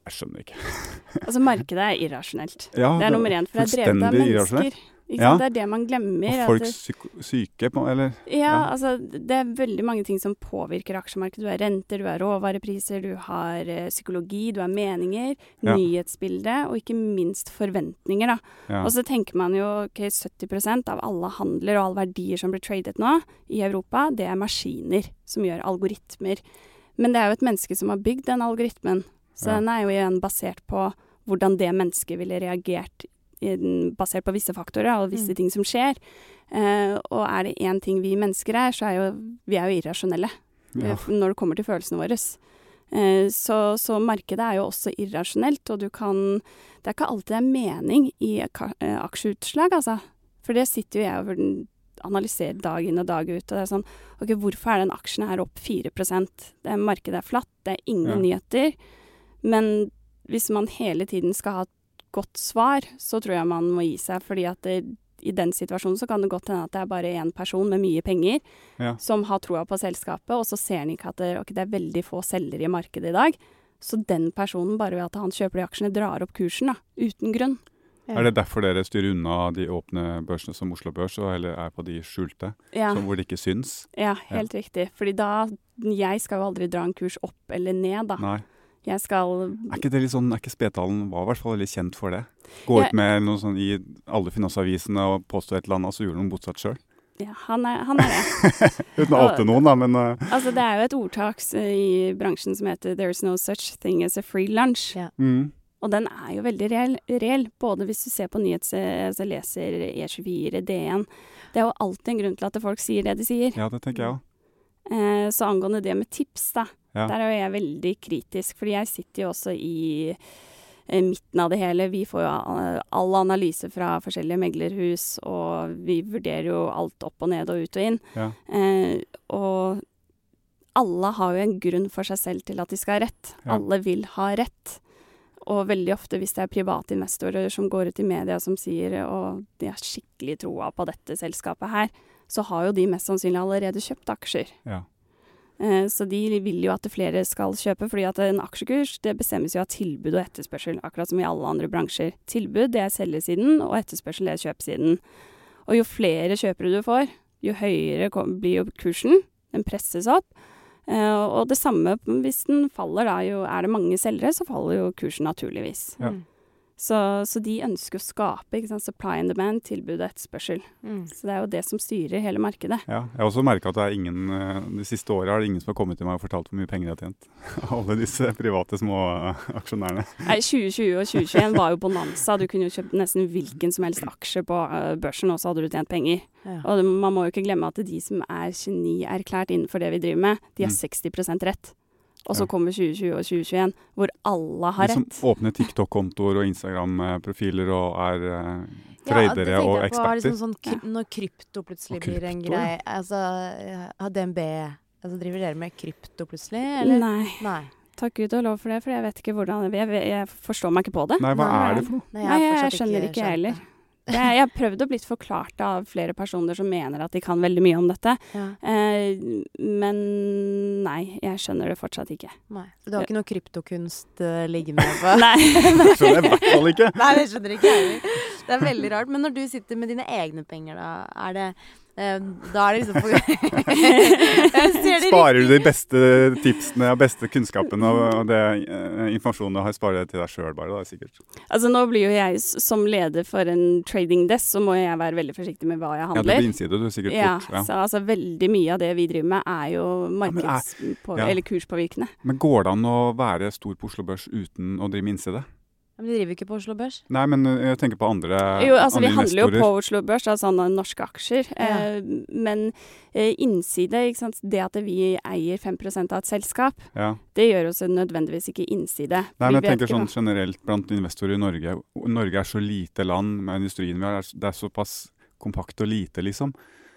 Jeg skjønner ikke. Altså, markedet er irrasjonelt. Ja, Det er nummer én, for det er drevet av mennesker. Ja. Det er det man glemmer. Og folk det- syk syke på Eller Ja, Ja. altså det er veldig mange ting som påvirker aksjemarkedet. Du har renter, du har råvarepriser, du har uh, psykologi, du har meninger, Ja. nyhetsbildet og ikke minst forventninger, da. ja. Og så tenker man jo ok, 70% av alle handler og alle verdier som blir tradet nå i Europa, det er maskiner som gjør algoritmer. Men det er jo et menneske som har bygd den algoritmen, så den er jo igjen basert på hvordan det mennesket ville reagert basert på visse faktorer og visse Mm. ting som skjer. Eh, og er det én ting vi mennesker er, så er jo vi er jo irrasjonelle ja. eh, når det kommer til følelsene våre. Eh, så, så markedet er jo også irrasjonelt, og du kan Det er ikke alltid det er mening i eh, aksjeutslag, altså. For det sitter jo jeg og analyserer dag inn og dag ut. Og det er sånn OK, hvorfor er den aksjen her opp 4 det er, Markedet er flatt, det er ingen nyheter. Men hvis man hele tiden skal ha godt svar, så tror jeg man må gi seg. Fordi at det, i den situasjonen så kan det godt hende at det er bare én person med mye penger Ja. som har troa på selskapet, og så ser han ikke at det, okay, det er veldig få selgere i markedet i dag. Så den personen, bare ved at han kjøper de aksjene, drar opp kursen, da. Uten grunn. Er det derfor dere styrer unna de åpne børsene som Oslo Børs, og heller er på de skjulte, Ja, hvor det ikke syns? ja helt riktig. Fordi da Jeg skal jo aldri dra en kurs opp eller ned, da. Nei. Jeg skal Er ikke det litt sånn, er ikke Spetalen var i hvert fall veldig kjent for det? Gå ut med noe sånn i alle finansavisene og påstå et eller annet, og så gjorde noe motsatt sjøl. Ja, han er, han er det. *laughs* Uten å oute noen, da, men uh. Altså, det er jo et ordtak i bransjen som heter 'There's no such thing as a free lunch'. Ja. mm, Og den er jo veldig reell, reell både hvis du ser på nyhets... Altså leser E24, DN. Det er jo alltid en grunn til at folk sier det de sier. ja, det tenker jeg òg. Eh, så angående det med tips, da. Ja. Der er jo jeg veldig kritisk, fordi jeg sitter jo også i eh, midten av det hele. Vi får jo eh, all analyse fra forskjellige meglerhus, og vi vurderer jo alt opp og ned og ut og inn. Ja. Eh, og alle har jo en grunn for seg selv til at de skal ha rett. Ja. Alle vil ha rett. Og veldig ofte hvis det er private investorer som går ut i media som sier og de har skikkelig troa på dette selskapet her, så har jo de mest sannsynlig allerede kjøpt aksjer. Ja. Eh, Så de vil jo at flere skal kjøpe, fordi at en aksjekurs det bestemmes jo av tilbud og etterspørsel, akkurat som i alle andre bransjer. Tilbud det er selgesiden, og etterspørsel det er kjøpsiden. Og jo flere kjøpere du får, jo høyere blir jo kursen. Den presses opp. Eh, Og det samme hvis den faller, da. Jo er det mange selgere, så faller jo kursen naturligvis. Ja. Så, så de ønsker å skape ikke sant, supply and demand, tilbud og etterspørsel. Mm. Så det er jo det som styrer hele markedet. Ja, jeg har også merka at det er ingen eh, De siste åra har det ingen som har kommet til meg og fortalt hvor mye penger de har tjent. *laughs* Alle disse private små eh, aksjonærene. Nei, 2020 og 2021 var jo bonanza. Du kunne jo kjøpt nesten hvilken som helst aksje på eh, børsen, og så hadde du tjent penger. Ja. Og det, man må jo ikke glemme at de som er genierklært innenfor det vi driver med, de har Mm. 60% rett. Og så Ja. kommer 2020 og 2021, hvor alle har De som rett. åpner TikTok-kontoer og Instagram-profiler og er uh, tradere ja, og eksperter. Liksom sånn, kry- når krypto plutselig krypto, blir en greie. Altså, har DNB altså, Driver dere med krypto plutselig, eller? Nei, Nei. takk Gud og lov for det, for jeg vet ikke hvordan Jeg, jeg, jeg forstår meg ikke på det. Nei, hva Nei. er det for noe? Nei, Nei, jeg, skjønner ikke jeg heller. Det. Jeg, jeg har prøvd å blitt forklart av flere personer som mener at de kan veldig mye om dette. Ja. Eh, men nei, jeg skjønner det fortsatt ikke. Nei. Så du har ikke noe kryptokunst uh, liggende på *laughs* Nei. Skjønner jeg i hvert fall ikke. Nei, det skjønner ikke jeg heller. Det er veldig rart. Men når du sitter med dine egne penger, da, er det Da er det liksom *laughs* det Sparer du de beste tipsene og beste kunnskapene og, og det eh, informasjonen du har, sparer det til deg sjøl bare, da, sikkert. Altså Nå blir jo jeg som leder for en trading desk, så må jeg være veldig forsiktig med hva jeg handler. Ja, det blir innside, du, sikkert Ja, fort. Ja. så altså veldig mye av det vi driver med er jo men er- markedspå... ja. Eller kurspåvirkende. Men går det an å være stor på Oslo Børs uten å drive med innside? Men de driver ikke på Oslo Børs. Nei, men eh, jeg tenker på andre, Jo, altså Vi andre handler jo på Oslo Børs, altså norske aksjer. Ja. Eh, men eh, innside, ikke sant? det at vi eier 5% av et selskap, Ja. det gjør oss nødvendigvis ikke innside. Nei, Vi men jeg tenker sånn hva- generelt blant investorer i Norge. Norge er så lite land med industrien vi har. Det er såpass kompakt og lite, liksom.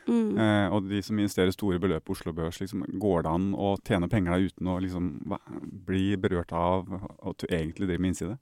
Mm. Eh, og de som investerer store beløp på Oslo Børs, liksom, går det an å tjene penger der uten å liksom bli berørt av at du egentlig driver med innside?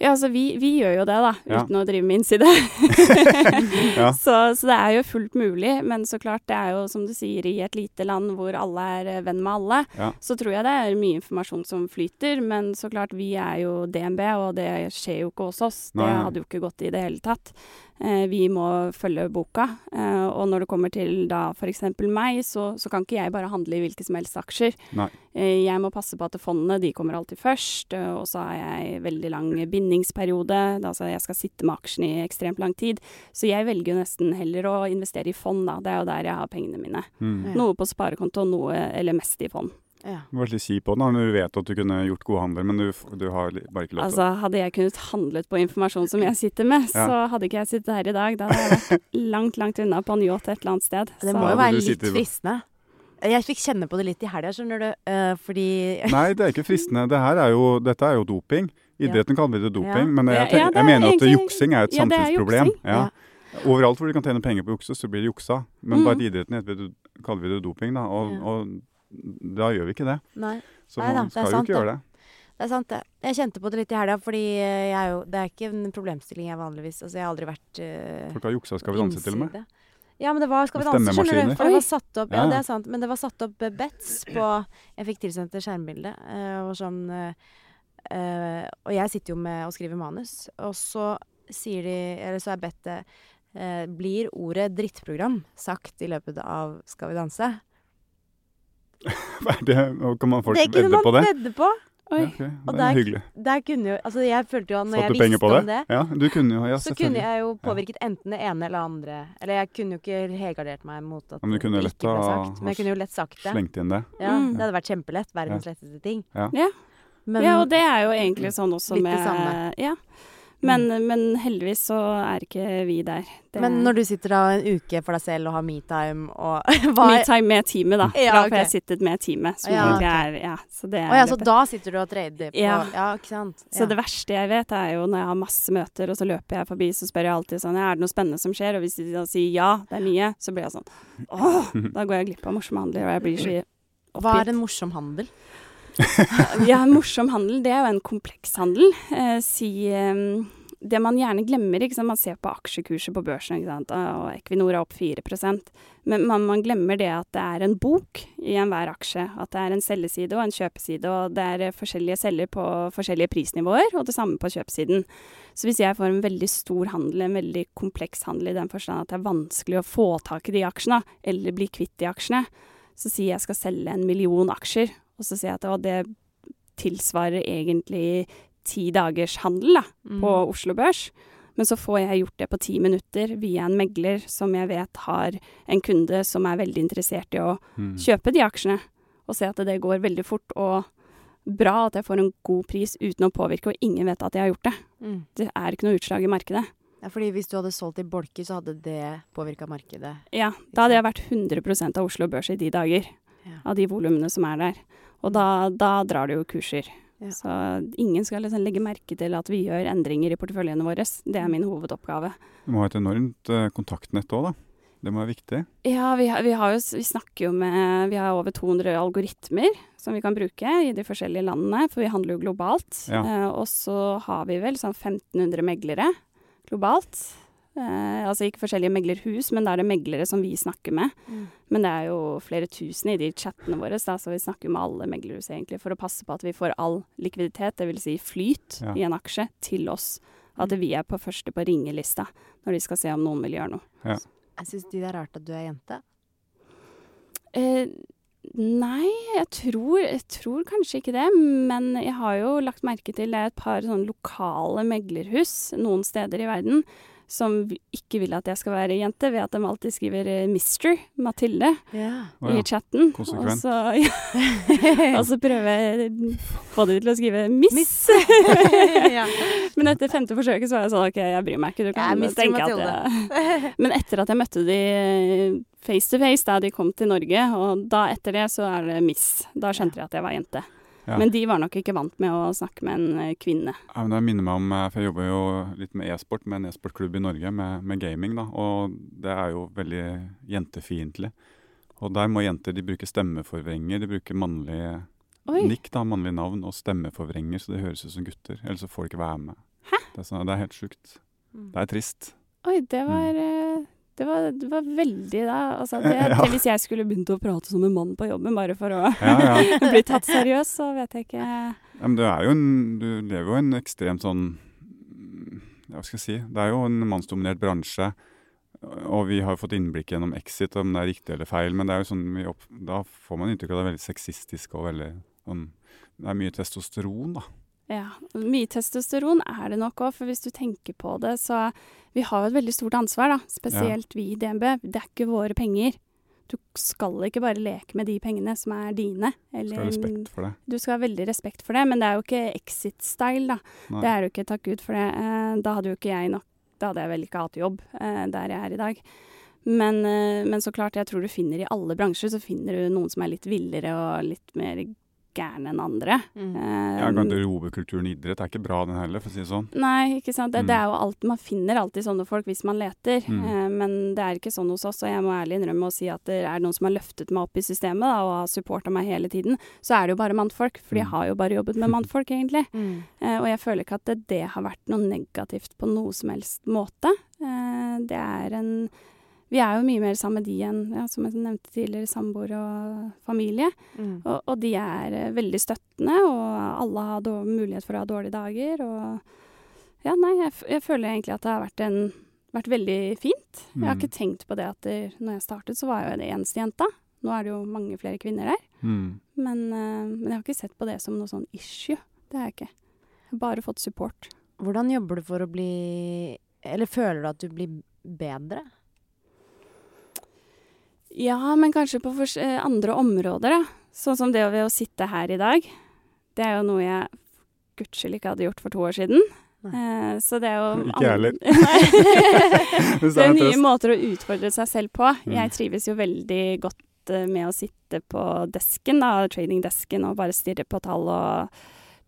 Ja, altså vi, vi gjør jo det, da, Ja. uten å drive med innside. *laughs* Ja. så, så det er jo fullt mulig, men så klart, det er jo som du sier, i et lite land hvor alle er eh, venn med alle, Ja. så tror jeg det er mye informasjon som flyter. Men så klart, vi er jo DNB, og det skjer jo ikke hos oss. Det Nei, Det hadde jo ikke gått i det hele tatt. Eh, vi må følge boka. Eh, og når det kommer til da f.eks. meg, så, så kan ikke jeg bare handle i hvilke som helst aksjer. Nei. Eh, jeg må passe på at fondene de kommer alltid først, eh, og så har jeg veldig lang bindingsperiode. Altså jeg skal sitte med aksjene i ekstremt lang tid. Så jeg velger jo nesten heller å investere i fond, da. Det er jo der jeg har pengene mine. Mm. Noe på sparekonto, noe eller mest i fond. Ja. Du var litt kjip på den når du vet at du kunne gjort gode handler, men du, du har bare ikke lov til Altså, hadde jeg kunnet handlet på informasjon som jeg sitter med, Ja. så hadde ikke jeg sittet her i dag. Da hadde jeg vært *laughs* langt, langt unna på en yacht et eller annet sted. Det må jo være litt fristende. Jeg fikk kjenne på det litt i helga, skjønner du. uh, fordi *laughs* Nei, det er ikke fristende. Det her er jo, dette er jo doping. Idretten Ja. kaller vi det doping, Ja. men jeg, tenker, ja, det jeg er mener at egentlig- juksing er et er samfunnsproblem. Ja. Overalt hvor du kan tjene penger på jukse, så blir det juksa. Men Mm. bare i idretten heter vi det, kaller vi det doping, da. Og, Ja. og da gjør vi ikke det. Nei, Så Nei da, man er skal jo ikke gjøre det. det er sant det. Jeg kjente på det litt i helga, fordi jeg jo, det er ikke en problemstilling jeg vanligvis Altså, jeg har aldri vært uh, Folk har juksa Skal vi danse til og med. Ja, men det var Skal vi danse, skjønner du. For det var satt opp Ja, det er sant. Men det var satt opp eh, bets på Jeg fikk tilsendt et skjermbilde. eh, og sånn eh, Og jeg sitter jo med og skriver manus, og så sier de Eller så er bedt det uh, Blir ordet drittprogram sagt i løpet av Skal vi danse? *laughs* Hva er det? Kan man folk vedde på man det? vedde på! Oi. Ja, ok. Og Det der- er hyggelig. Der kunne jo Altså, jeg følte jo at når Satte jeg visste på om det, Ja, du kunne jo Ja, så kunne jeg jo påvirket enten det ene eller andre. Eller jeg kunne jo ikke helgardert meg mot at Men du kunne det lett ikke ble sagt. Men jeg kunne jo lett sagt det. Slengt inn det. Ja, Mm. Det hadde vært kjempelett. Verdens letteste ting. Ja. Ja. Men, ja, og det er jo egentlig sånn også Litt med det samme. Ja. Men, men heldigvis så er ikke vi der. Det, men når du sitter da en uke for deg selv og har metime og *laughs* Metime med teamet, da. Ja, Da ok. får jeg sittet med teamet. Som Ja, okay. er Ja, så det er oh, ja, så da sitter du og trader på Ja. Ja, ikke sant. Så det verste jeg vet, er jo når jeg har masse møter, og så løper jeg forbi, så spør jeg alltid sånn Er det noe spennende som skjer? Og hvis de da sier ja, det er mye, så blir jeg sånn Åh, *laughs* da går jeg glipp av morsomme handler, og jeg blir så Hva er en morsom handel? *laughs* Ja, morsom handel, det er jo en kompleks handel. Eh, si eh, Det man gjerne glemmer, ikke sant? man ser på aksjekurser på børsen, ikke sant? og Equinor er opp 4 men man, man glemmer det at det er en bok i enhver aksje. At det er en selgeside og en kjøpeside, og det er eh, forskjellige selger på forskjellige prisnivåer, og det samme på kjøpesiden. Så hvis jeg får en veldig stor handel, en veldig kompleks handel i den forstand at det er vanskelig å få tak i de aksjene, eller bli kvitt de aksjene, så sier jeg skal selge en million aksjer, og så sier jeg at å, det tilsvarer egentlig ti dagers handel da, Mm. på Oslo Børs. Men så får jeg gjort det på ti minutter via en megler som jeg vet har en kunde som er veldig interessert i å Mm. kjøpe de aksjene. Og se at det går veldig fort og bra, at jeg får en god pris uten å påvirke, og ingen vet at jeg har gjort det. Mm. Det er ikke noe utslag i markedet. Ja, fordi hvis du hadde solgt i bolker, så hadde det påvirka markedet. Ja, da hadde jeg vært 100 av Oslo Børs i de dager. Ja. Av de volumene som er der. Og da, da drar det jo kurser. Ja. Så ingen skal liksom legge merke til at vi gjør endringer i porteføljene våre. Det er min hovedoppgave. Du må ha et enormt eh, kontaktnett òg, da. Det må være viktig. Ja, vi, har- vi, har jo, vi snakker jo med Vi har over 200 algoritmer som vi kan bruke i de forskjellige landene, for vi handler jo globalt. Ja. Eh, og så har vi vel sånn 1500 meglere globalt. Eh, altså ikke forskjellige meglerhus, men da er det meglere som vi snakker med. Mm. Men det er jo flere tusen i de chattene våre, da, så vi snakker med alle meglerhus egentlig for å passe på at vi får all likviditet, dvs. Si flyt, Ja. i en aksje til oss. At vi er på første på ringelista når de skal se om noen vil gjøre noe. Jeg syns de det er rart at du er jente. Eh, nei, jeg tror, jeg tror kanskje ikke det. Men jeg har jo lagt merke til det er et par sånn lokale meglerhus noen steder i verden som ikke vil at jeg skal være jente, ved at de alltid skriver eh, 'Mister Mathilde' Ja. Å i ja. chatten. Konsekvent. Og så, *laughs* ja, *laughs* og så prøver jeg å få dem til å skrive 'Miss'. *laughs* ja. Men etter femte forsøket så var jeg sånn OK, jeg bryr meg ikke. Du kan Mr. tenke at jeg Men etter at jeg møtte de eh, face to face da de kom til Norge, og da etter det så er det Miss. Da skjønte de at jeg var jente. Ja. Men de var nok ikke vant med å snakke med en eh, kvinne. Ja, men det minner meg om, eh, for Jeg jobber jo litt med e-sport, med en e-sportklubb i Norge, med, med gaming. da, og Det er jo veldig jentefiendtlig. Og Der må jenter de bruker stemmeforvrenger. De bruker mannlige Oi. nikk, da, mannlige navn, og stemmeforvrenger, så det høres ut som gutter. Ellers så får de ikke være med. Det er, sånn, det er helt sjukt. Mm. Det er trist. Oi, det var, eh, det var, det var veldig da altså, det, *laughs* Ja. det, Hvis jeg skulle begynt å prate som en mann på jobben bare for å Ja, ja. *laughs* bli tatt seriøs, så vet jeg ikke men du, er jo en, du lever jo i en ekstremt sånn Hva skal jeg si? Det er jo en mannsdominert bransje. Og vi har fått innblikk gjennom Exit, om det er riktig eller feil. Men det er jo sånn, opp, da får man inntrykk av det er veldig sexistisk og veldig sånn Det er mye testosteron, da. Ja, mye testosteron er det nok òg, for hvis du tenker på det, så Vi har jo et veldig stort ansvar, da, spesielt vi i DNB. Det er ikke våre penger. Du skal ikke bare leke med de pengene som er dine. Skal ha respekt for det. Du skal ha veldig respekt for det, men det er jo ikke exit-style, da. Nei. Det er jo ikke, takk Gud for det. Eh, da hadde jo ikke jeg nok Da hadde jeg vel ikke hatt jobb eh, der jeg er i dag. Men, eh, men så klart, jeg tror du finner i alle bransjer så finner du noen som er litt villere og litt mer gærne enn andre. Mm. Eh, Ja, Garderobekulturen i idrett er ikke bra, den heller, for å si det sånn. Nei, ikke sant. Det, Mm. det er jo alt, man finner alltid sånne folk hvis man leter. Mm. uh, men det er ikke sånn hos oss, og jeg må ærlig innrømme å si at det er noen som har løftet meg opp i systemet da, og har supporta meg hele tiden. Så er det jo bare mannfolk, for de Mm. har jo bare jobbet med *laughs* mannfolk, egentlig. Mm. Eh, og jeg føler ikke at det, det har vært noe negativt på noe som helst måte. Uh, det er en Vi er jo mye mer sammen med de enn, ja, som jeg nevnte tidligere, samboer og familie. Mm. Og, og de er eh, veldig støttende, og alle har mulighet for å ha dårlige dager. Og ja, nei, jeg, jeg føler egentlig at det har vært, en, vært veldig fint. Jeg har Mm. ikke tenkt på det at det, når jeg startet, så var jeg jo den eneste jenta. Nå er det jo mange flere kvinner der. Mm. Men, uh, men jeg har ikke sett på det som noe sånn issue. Det har jeg ikke. Jeg har bare fått support. Hvordan jobber du for å bli Eller føler du at du blir bedre? Ja, men kanskje på eh, andre områder, da. Sånn som det ved å sitte her i dag. Det er jo noe jeg gudskjelov ikke hadde gjort for to år siden. Eh, så det er jo *laughs* Ikke jeg heller. *laughs* *laughs* Det er nye måter å utfordre seg selv på. Mm. Jeg trives jo veldig godt eh, med å sitte på desken, da, tradingdesken, og bare stirre på tall og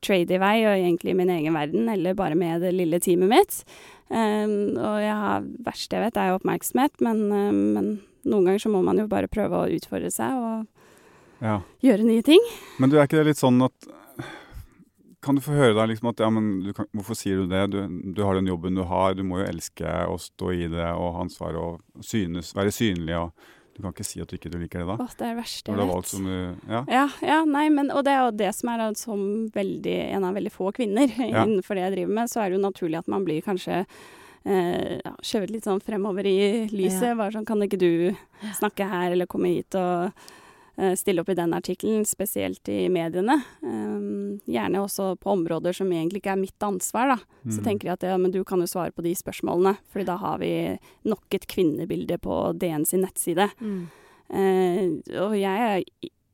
trade i vei, og egentlig i min egen verden, eller bare med det lille teamet mitt. Um, og jeg har, verst jeg vet, er jo oppmerksomhet, men, uh, men noen ganger så må man jo bare prøve å utfordre seg og Ja. gjøre nye ting. Men du er ikke det litt sånn at Kan du få høre deg liksom at ja, men du kan, Hvorfor sier du det? Du, du har den jobben du har, du må jo elske å stå i det og ha ansvar og synes, være synlig. og Du kan ikke si at du ikke liker det da? Åh, det er det verste jeg vet. som du Ja. Ja, ja, nei, men, og det er jo det som er at som veldig, en av veldig få kvinner Ja. innenfor det jeg driver med, så er det jo naturlig at man blir kanskje ja, skjøvet litt sånn fremover i lyset. Ja. Bare sånn, kan ikke du snakke her, eller komme hit og eh, stille opp i den artikkelen, spesielt i mediene. Um, gjerne også på områder som egentlig ikke er mitt ansvar, da. Så Mm. tenker jeg at ja, men du kan jo svare på de spørsmålene, fordi da har vi nok et kvinnebilde på DN sin nettside. Mm. Eh, og jeg er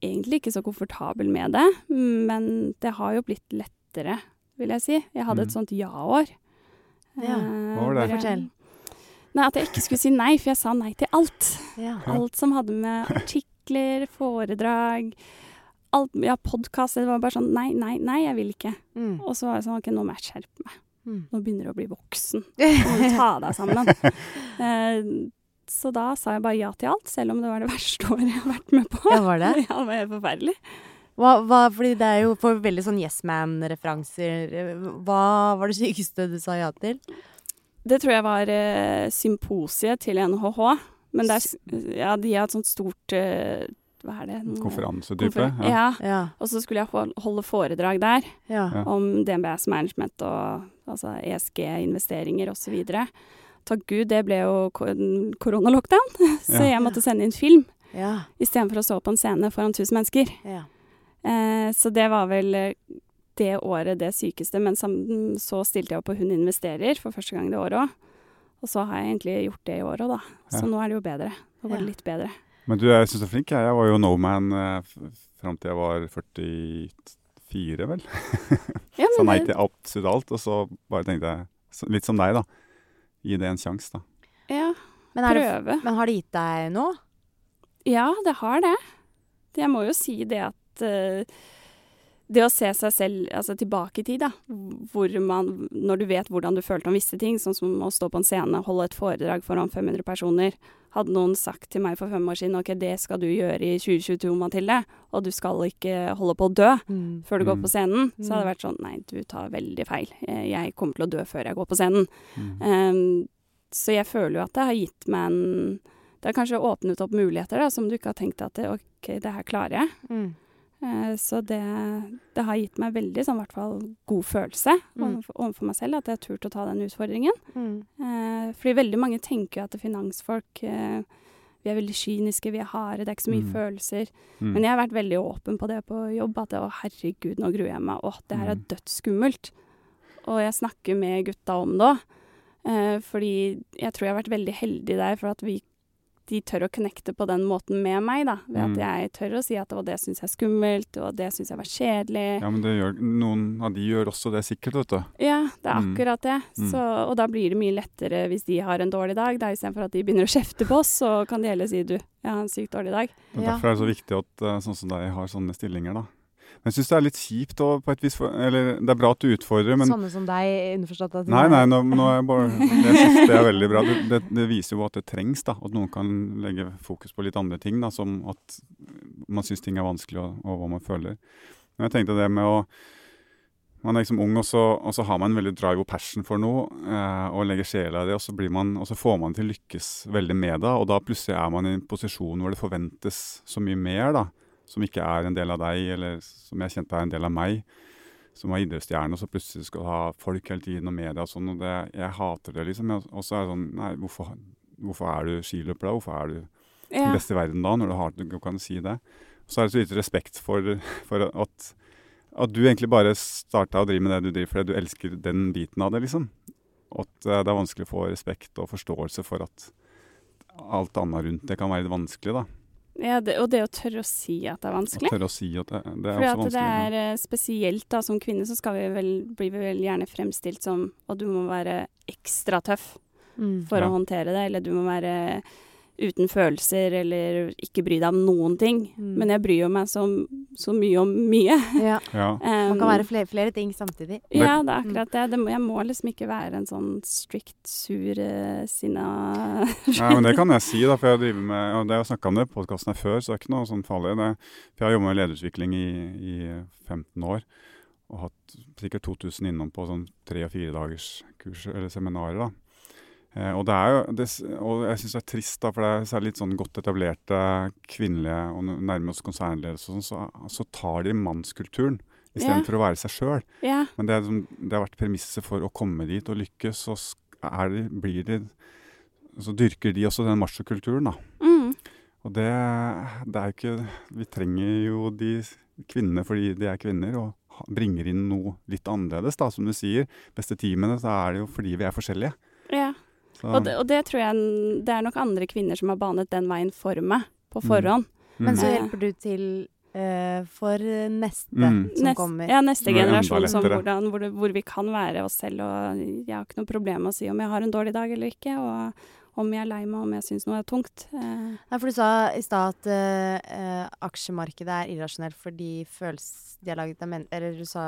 egentlig ikke så komfortabel med det, men det har jo blitt lettere, vil jeg si. Jeg hadde et Mm. sånt ja-år. Ja, Eh, hva var det? Fortell. Nei, At jeg ikke skulle si nei, for jeg sa nei til alt. Ja. Alt som hadde med *laughs* artikler, foredrag alt, Ja, podkast. Det var bare sånn nei, nei, nei, jeg vil ikke. Mm. Og så var jeg sånn OK, nå må jeg skjerpe meg. Mm. Nå begynner du å bli voksen. *laughs* Nå må du ta deg sammen. uh, *laughs* så da sa jeg bare ja til alt, selv om det var det verste året jeg har vært med på. Ja, var det? Ja, det var helt forferdelig. Hva, hva, fordi det er jo for veldig sånn Yes Man-referanser. Hva var det sykeste du sa ja til? Det tror jeg var eh, symposiet til NHH. Men er, ja, de har et sånt stort eh, Hva er det? Konferansetype. konfer- Ja. Ja. Ja. Og så skulle jeg holde foredrag der Ja. Om DNBS management og altså ESG-investeringer osv. Takk Gud, det ble jo ko- koronalockdown, *laughs* så Ja. jeg måtte sende inn film Ja. istedenfor å stå på en scene foran tusen mennesker. ja. Eh, så det var vel eh, det året det sykeste. Men så stilte jeg opp på Hun investerer for første gang det året òg. Og så har jeg egentlig gjort det i år òg, da. Så Ja. nå er det jo bedre. Nå går det Ja. litt bedre. Men du, jeg syns du er flink. Jeg, jeg var jo no man eh, fram til jeg var 44, vel. *laughs* Ja, Sa nei til absolutt alt, og så bare tenkte jeg, litt som deg, da. Gi det en sjanse, da. ja, Men, er det, prøve. men har det gitt deg noe? Ja, det har det. Jeg må jo si det at det å se seg selv altså tilbake i tid, da, hvor man, når du vet hvordan du følte om visse ting, sånn som å stå på en scene, holde et foredrag foran 500 personer Hadde noen sagt til meg for fem år siden ok, det skal du gjøre i 2022, Mathilde, og du skal ikke holde på å dø før du går Mm. på scenen, så hadde Mm. det vært sånn nei, du tar veldig feil. Eh, Jeg kommer til å dø før jeg går på scenen. Mm. Um, så jeg føler jo at det har gitt meg en Det har kanskje åpnet opp muligheter da, som du ikke har tenkt at det, OK, det her klarer jeg. Eh, så det, det har gitt meg veldig sånn, hvert fall god følelse Mm. overfor, overfor meg selv, at jeg har turt å ta den utfordringen. Mm. Eh, fordi veldig mange tenker jo at finansfolk eh, vi er veldig kyniske, vi er harde, det er ikke så mye Mm. følelser. Mm. Men jeg har vært veldig åpen på det på jobb, at å herregud, nå gruer jeg meg, å, det her er Mm. dødsskummelt. Og jeg snakker med gutta om det òg, eh, fordi jeg tror jeg har vært veldig heldig der for at vi de tør å connecte på den måten med meg, da. Ved Mm. at jeg tør å si at det syns jeg er skummelt, og det syns jeg var kjedelig. Ja, men det gjør, noen av de gjør også det sikkert, vet du. Ja, det er Mm. akkurat det. Mm. Så, og da blir det mye lettere hvis de har en dårlig dag. Da, Istedenfor at de begynner å kjefte på oss, så kan de heller si du, jeg har en sykt dårlig dag. Det er Ja. Derfor er det så viktig at eh, sånn som deg har sånne stillinger, da. Men jeg syns det er litt kjipt og på et vis Eller det er bra at du utfordrer, men Sånne som deg, underforstått at Nei, nei, nå, nå er jeg bare Jeg syns det er veldig bra. Det, det, det viser jo at det trengs, da. At noen kan legge fokus på litt andre ting, da. Som at man syns ting er vanskelig, og, og hva man føler. Men jeg tenkte det med å Man er liksom ung, og så, og så har man en veldig drive og passion for noe, eh, og legger sjela i det, og så, blir man, og så får man til lykkes veldig med det. Og da plutselig er man i en posisjon hvor det forventes så mye mer, da. Som ikke er en del av deg, eller som jeg kjente er en del av meg som var idrettsstjerne, og så plutselig skal du ha folk hele tiden og media og sånn, og det, jeg hater det, liksom. Og så er det sånn Nei, hvorfor, hvorfor er du skiløper da? Hvorfor er du Ja. den beste i verden da, når du har du kan si det? Så er det så lite respekt for, for at, at du egentlig bare starta å drive med det du driver fordi du elsker den biten av det, liksom. Og at eh, det er vanskelig å få respekt og forståelse for at alt annet rundt det kan være litt vanskelig, da. Ja, det, og det å tørre å si at det er vanskelig. Å tørre å si at det, det er Fordi også at det er eh, spesielt da, som kvinne, så skal vi vel, blir vi vel gjerne fremstilt som at du må være ekstra tøff Mm. for Ja. å håndtere det, eller du må være uten følelser, eller ikke bry deg om noen ting. Mm. Men jeg bryr jo meg så, så mye om mye. *laughs* Ja. Ja. Man kan være flere, flere ting samtidig. Ja, det er akkurat det. det må, jeg må liksom ikke være en sånn strict, sur, eh, sinna Nei, *laughs* men det kan jeg si, da, for jeg driver med og Det har jeg snakka om det i podkasten her før, så det er ikke noe sånn farlig. Det, for jeg har jobba med lederutvikling i, i 15 år. Og hatt sikkert 2000 innom på sånn tre- og fire dagers kurs eller seminarer. da. Eh, og det er jo, det, og jeg syns det er trist, da, for det er særlig litt sånn godt etablerte kvinnelige og nærmest konsernledelse, sånn, så, så tar de mannskulturen istedenfor Ja. å være seg sjøl. Ja. Men det, liksom, det har vært premisset for å komme dit og lykkes, så er det, blir det Så dyrker de også den machokulturen, da. Mm. Og det, det er jo ikke Vi trenger jo de kvinnene fordi de er kvinner, og bringer inn noe litt annerledes, da. Som du sier, beste teamene, så er det jo fordi vi er forskjellige. Ja. Og, det, og det tror jeg det er nok andre kvinner som har banet den veien for meg på Mm. forhånd. Men så Mm. hjelper du til uh, for neste Mm. som Nest- kommer. Ja, neste er generasjon som hvordan, hvor, hvor vi kan være oss selv. Og jeg har ikke noe problem med å si om jeg har en dårlig dag eller ikke, og om jeg er lei meg, om jeg syns noe er tungt. Eh, Nei, for du sa i stad at eh, aksjemarkedet er irrasjonelt fordi følelser de har laget av men... Eller du sa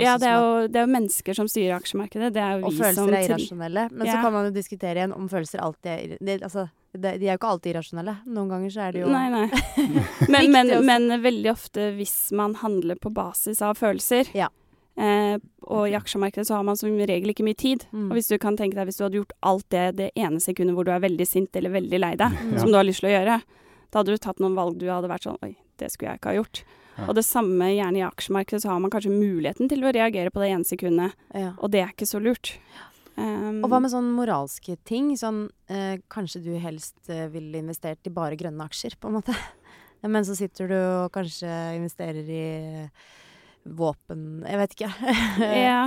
ja, det er, jo, det er jo mennesker som styrer aksjemarkedet. Det er jo Og vi følelser er irrasjonelle. Men så kan man jo diskutere igjen om følelser alltid er det, altså, det, De er jo ikke alltid irrasjonelle. Noen ganger så er de jo Nei, nei. *laughs* Men, men, men veldig ofte hvis man handler på basis av følelser, Ja. Eh, og i aksjemarkedet så har man som regel ikke mye tid. Mm. Og hvis du kan tenke deg hvis du hadde gjort alt det det ene sekundet hvor du er veldig sint eller veldig lei deg, Mm. som du har lyst til å gjøre, da hadde du tatt noen valg du hadde vært sånn Oi, det skulle jeg ikke ha gjort. Ja. Og det samme gjerne i aksjemarkedet, så har man kanskje muligheten til å reagere på det ene sekundet, ja. og det er ikke så lurt. Um, Og hva med sånn moralske ting? Sånn eh, kanskje du helst eh, ville investert i bare grønne aksjer, på en måte. *laughs* Men så sitter du og kanskje investerer i våpen Jeg vet ikke. *laughs* ja,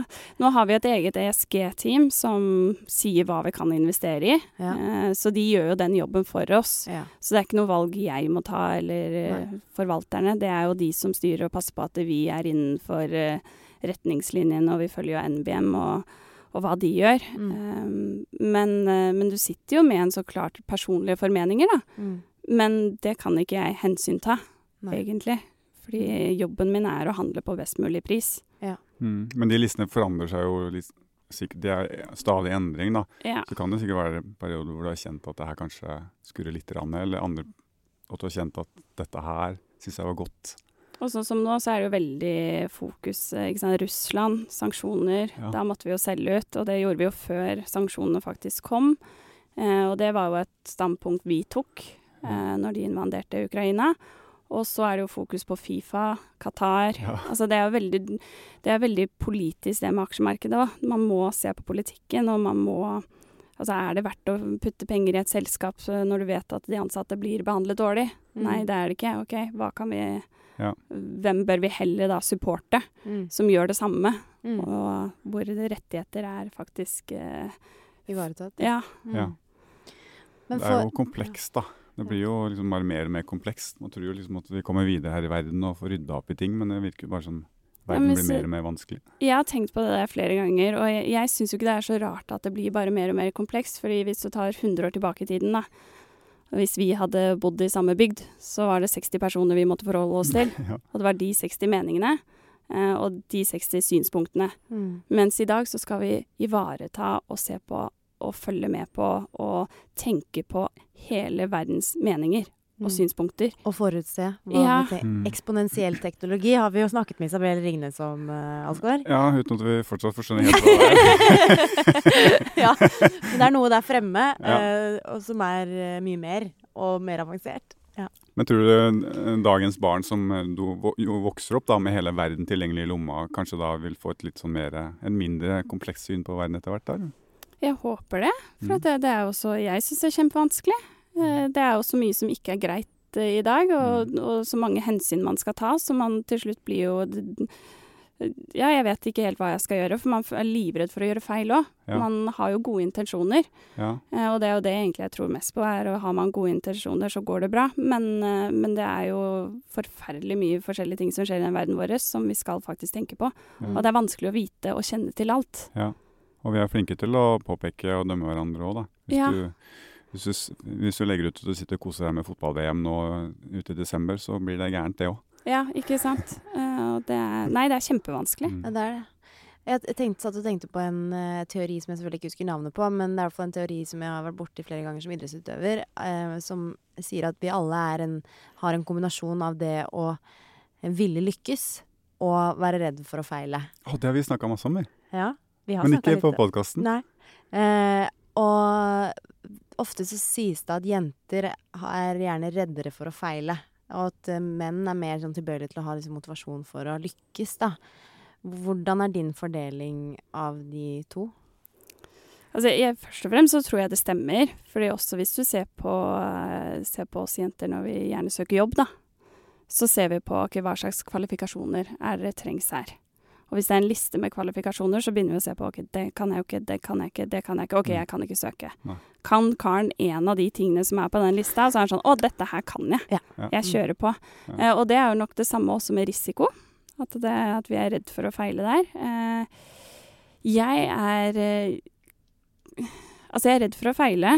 nå har vi et eget ESG-team som sier hva vi kan investere i. Ja. Eh, Så de gjør jo den jobben for oss. ja. Så det er ikke noe valg jeg må ta, eller eh, Nei. forvalterne. Det er jo de som styrer og passer på at vi er innenfor eh, retningslinjene, og vi følger jo NBM og, og hva de gjør. Mm. Um, men, men du sitter jo med en så klart personlige formeninger, da. Mm. Men det kan ikke jeg hensynta, egentlig. Fordi jobben min er å handle på best mulig pris. mm. Men de listene forandrer seg jo litt sikkert, Det er stadig endring, da. Ja. Så kan det sikkert være perioder hvor du har kjent at det her kanskje skurrer litt, eller andre at du har kjent at dette her syns jeg var godt. Og sånn som nå, så er det jo veldig fokus ikke sant? Russland, sanksjoner. Ja. Da måtte vi jo selge ut, og det gjorde vi jo før sanksjonene faktisk kom. Eh, og det var jo et standpunkt vi tok eh, når de invaderte Ukraina. Og så er det jo fokus på Fifa, Qatar. Ja. Altså det er jo veldig, det er veldig politisk det med aksjemarkedet òg. Man må se på politikken, og man må Altså er det verdt å putte penger i et selskap eh, når du vet at de ansatte blir behandlet dårlig? Mm. Nei, det er det ikke. OK, hva kan vi Ja. Hvem bør vi heller da supporte, Mm. som gjør det samme? Mm. Og hvor rettigheter er faktisk eh, Ivaretatt. Ja. Mm. Ja. Men det er jo komplekst, da. Det blir jo liksom bare mer og mer komplekst. Man tror jo liksom at vi kommer videre her i verden og får rydda opp i ting, men det virker jo bare som verden men blir mer og mer vanskelig. Jeg har tenkt på det der flere ganger, og jeg, jeg syns jo ikke det er så rart at det blir bare mer og mer komplekst. fordi hvis du tar 100 år tilbake i tiden, da. Hvis vi hadde bodd i samme bygd, så var det 60 personer vi måtte forholde oss til. *laughs* Ja. Og det var de 60 meningene eh, og de 60 synspunktene. mm. Mens i dag så skal vi ivareta og se på og følge med på og tenke på hele verdens meninger og Mm. synspunkter. Og forutse. Ja. Mm. Eksponentiell teknologi har vi jo snakket med Isabel Ringnes om, uh, Alsgaard. Ja, uten at vi fortsatt forstår helt hva det er. *laughs* ja. Men det er noe der fremme Ja. uh, som er uh, mye mer, og mer avansert. Men tror du dagens barn som do- jo vokser opp da med hele verden tilgjengelig i lomma, kanskje da vil få et litt sånn mer, en mindre komplekst syn på verden etter hvert? da? Jeg håper det, for Mm. det, det er jo så Jeg syns det er kjempevanskelig. Eh, Det er jo så mye som ikke er greit eh, i dag, og, Mm. og så mange hensyn man skal ta, så man til slutt blir jo Ja, jeg vet ikke helt hva jeg skal gjøre, for man er livredd for å gjøre feil òg. Ja. Man har jo gode intensjoner, Ja. eh, og det er jo det egentlig jeg tror mest på, er å har man gode intensjoner, så går det bra. Men, men det er jo forferdelig mye forskjellige ting som skjer i den verden vår, som vi skal faktisk tenke på. Ja. Og det er vanskelig å vite og kjenne til alt. ja. Og vi er flinke til å påpeke og dømme hverandre òg, da. Hvis, Ja. du, hvis, du, hvis du legger ut at du sitter og koser deg med fotball-VM nå ute i desember, så blir det gærent, det òg. Ja, ikke sant? Uh, det er, nei, det er kjempevanskelig. Mm. Ja, det er det. Jeg tenkte, satt og tenkte på en uh, teori som jeg selvfølgelig ikke husker navnet på, men det er i hvert fall en teori som jeg har vært borti flere ganger som idrettsutøver, uh, som sier at vi alle er en, har en kombinasjon av det å ville lykkes og være redd for å feile. Å, det har vi snakka masse om, vi. Ja, Men ikke på podkasten. Nei. Eh, og ofte så sies det at jenter er gjerne reddere for å feile. Og at menn er mer sånn tilbøyelige til å ha liksom, motivasjon for å lykkes, da. Hvordan er din fordeling av de to? Altså, jeg, først og fremst så tror jeg det stemmer. Fordi også hvis du ser på, ser på oss jenter når vi gjerne søker jobb, da, så ser vi på okay, hva slags kvalifikasjoner er det trengs her. Og hvis det er en liste med kvalifikasjoner, så begynner vi å se på ok, det kan jeg jo ikke, det kan jeg ikke, det kan jeg ikke. Ok, Mm. jeg kan ikke søke. Nei. Kan karen en av de tingene som er på den lista, så er han sånn å, dette her kan jeg. Ja. Ja. Jeg kjører på. Ja. Eh, og det er jo nok det samme også med risiko. At, det, at vi er redd for å feile der. Eh, jeg er eh, Altså, jeg er redd for å feile,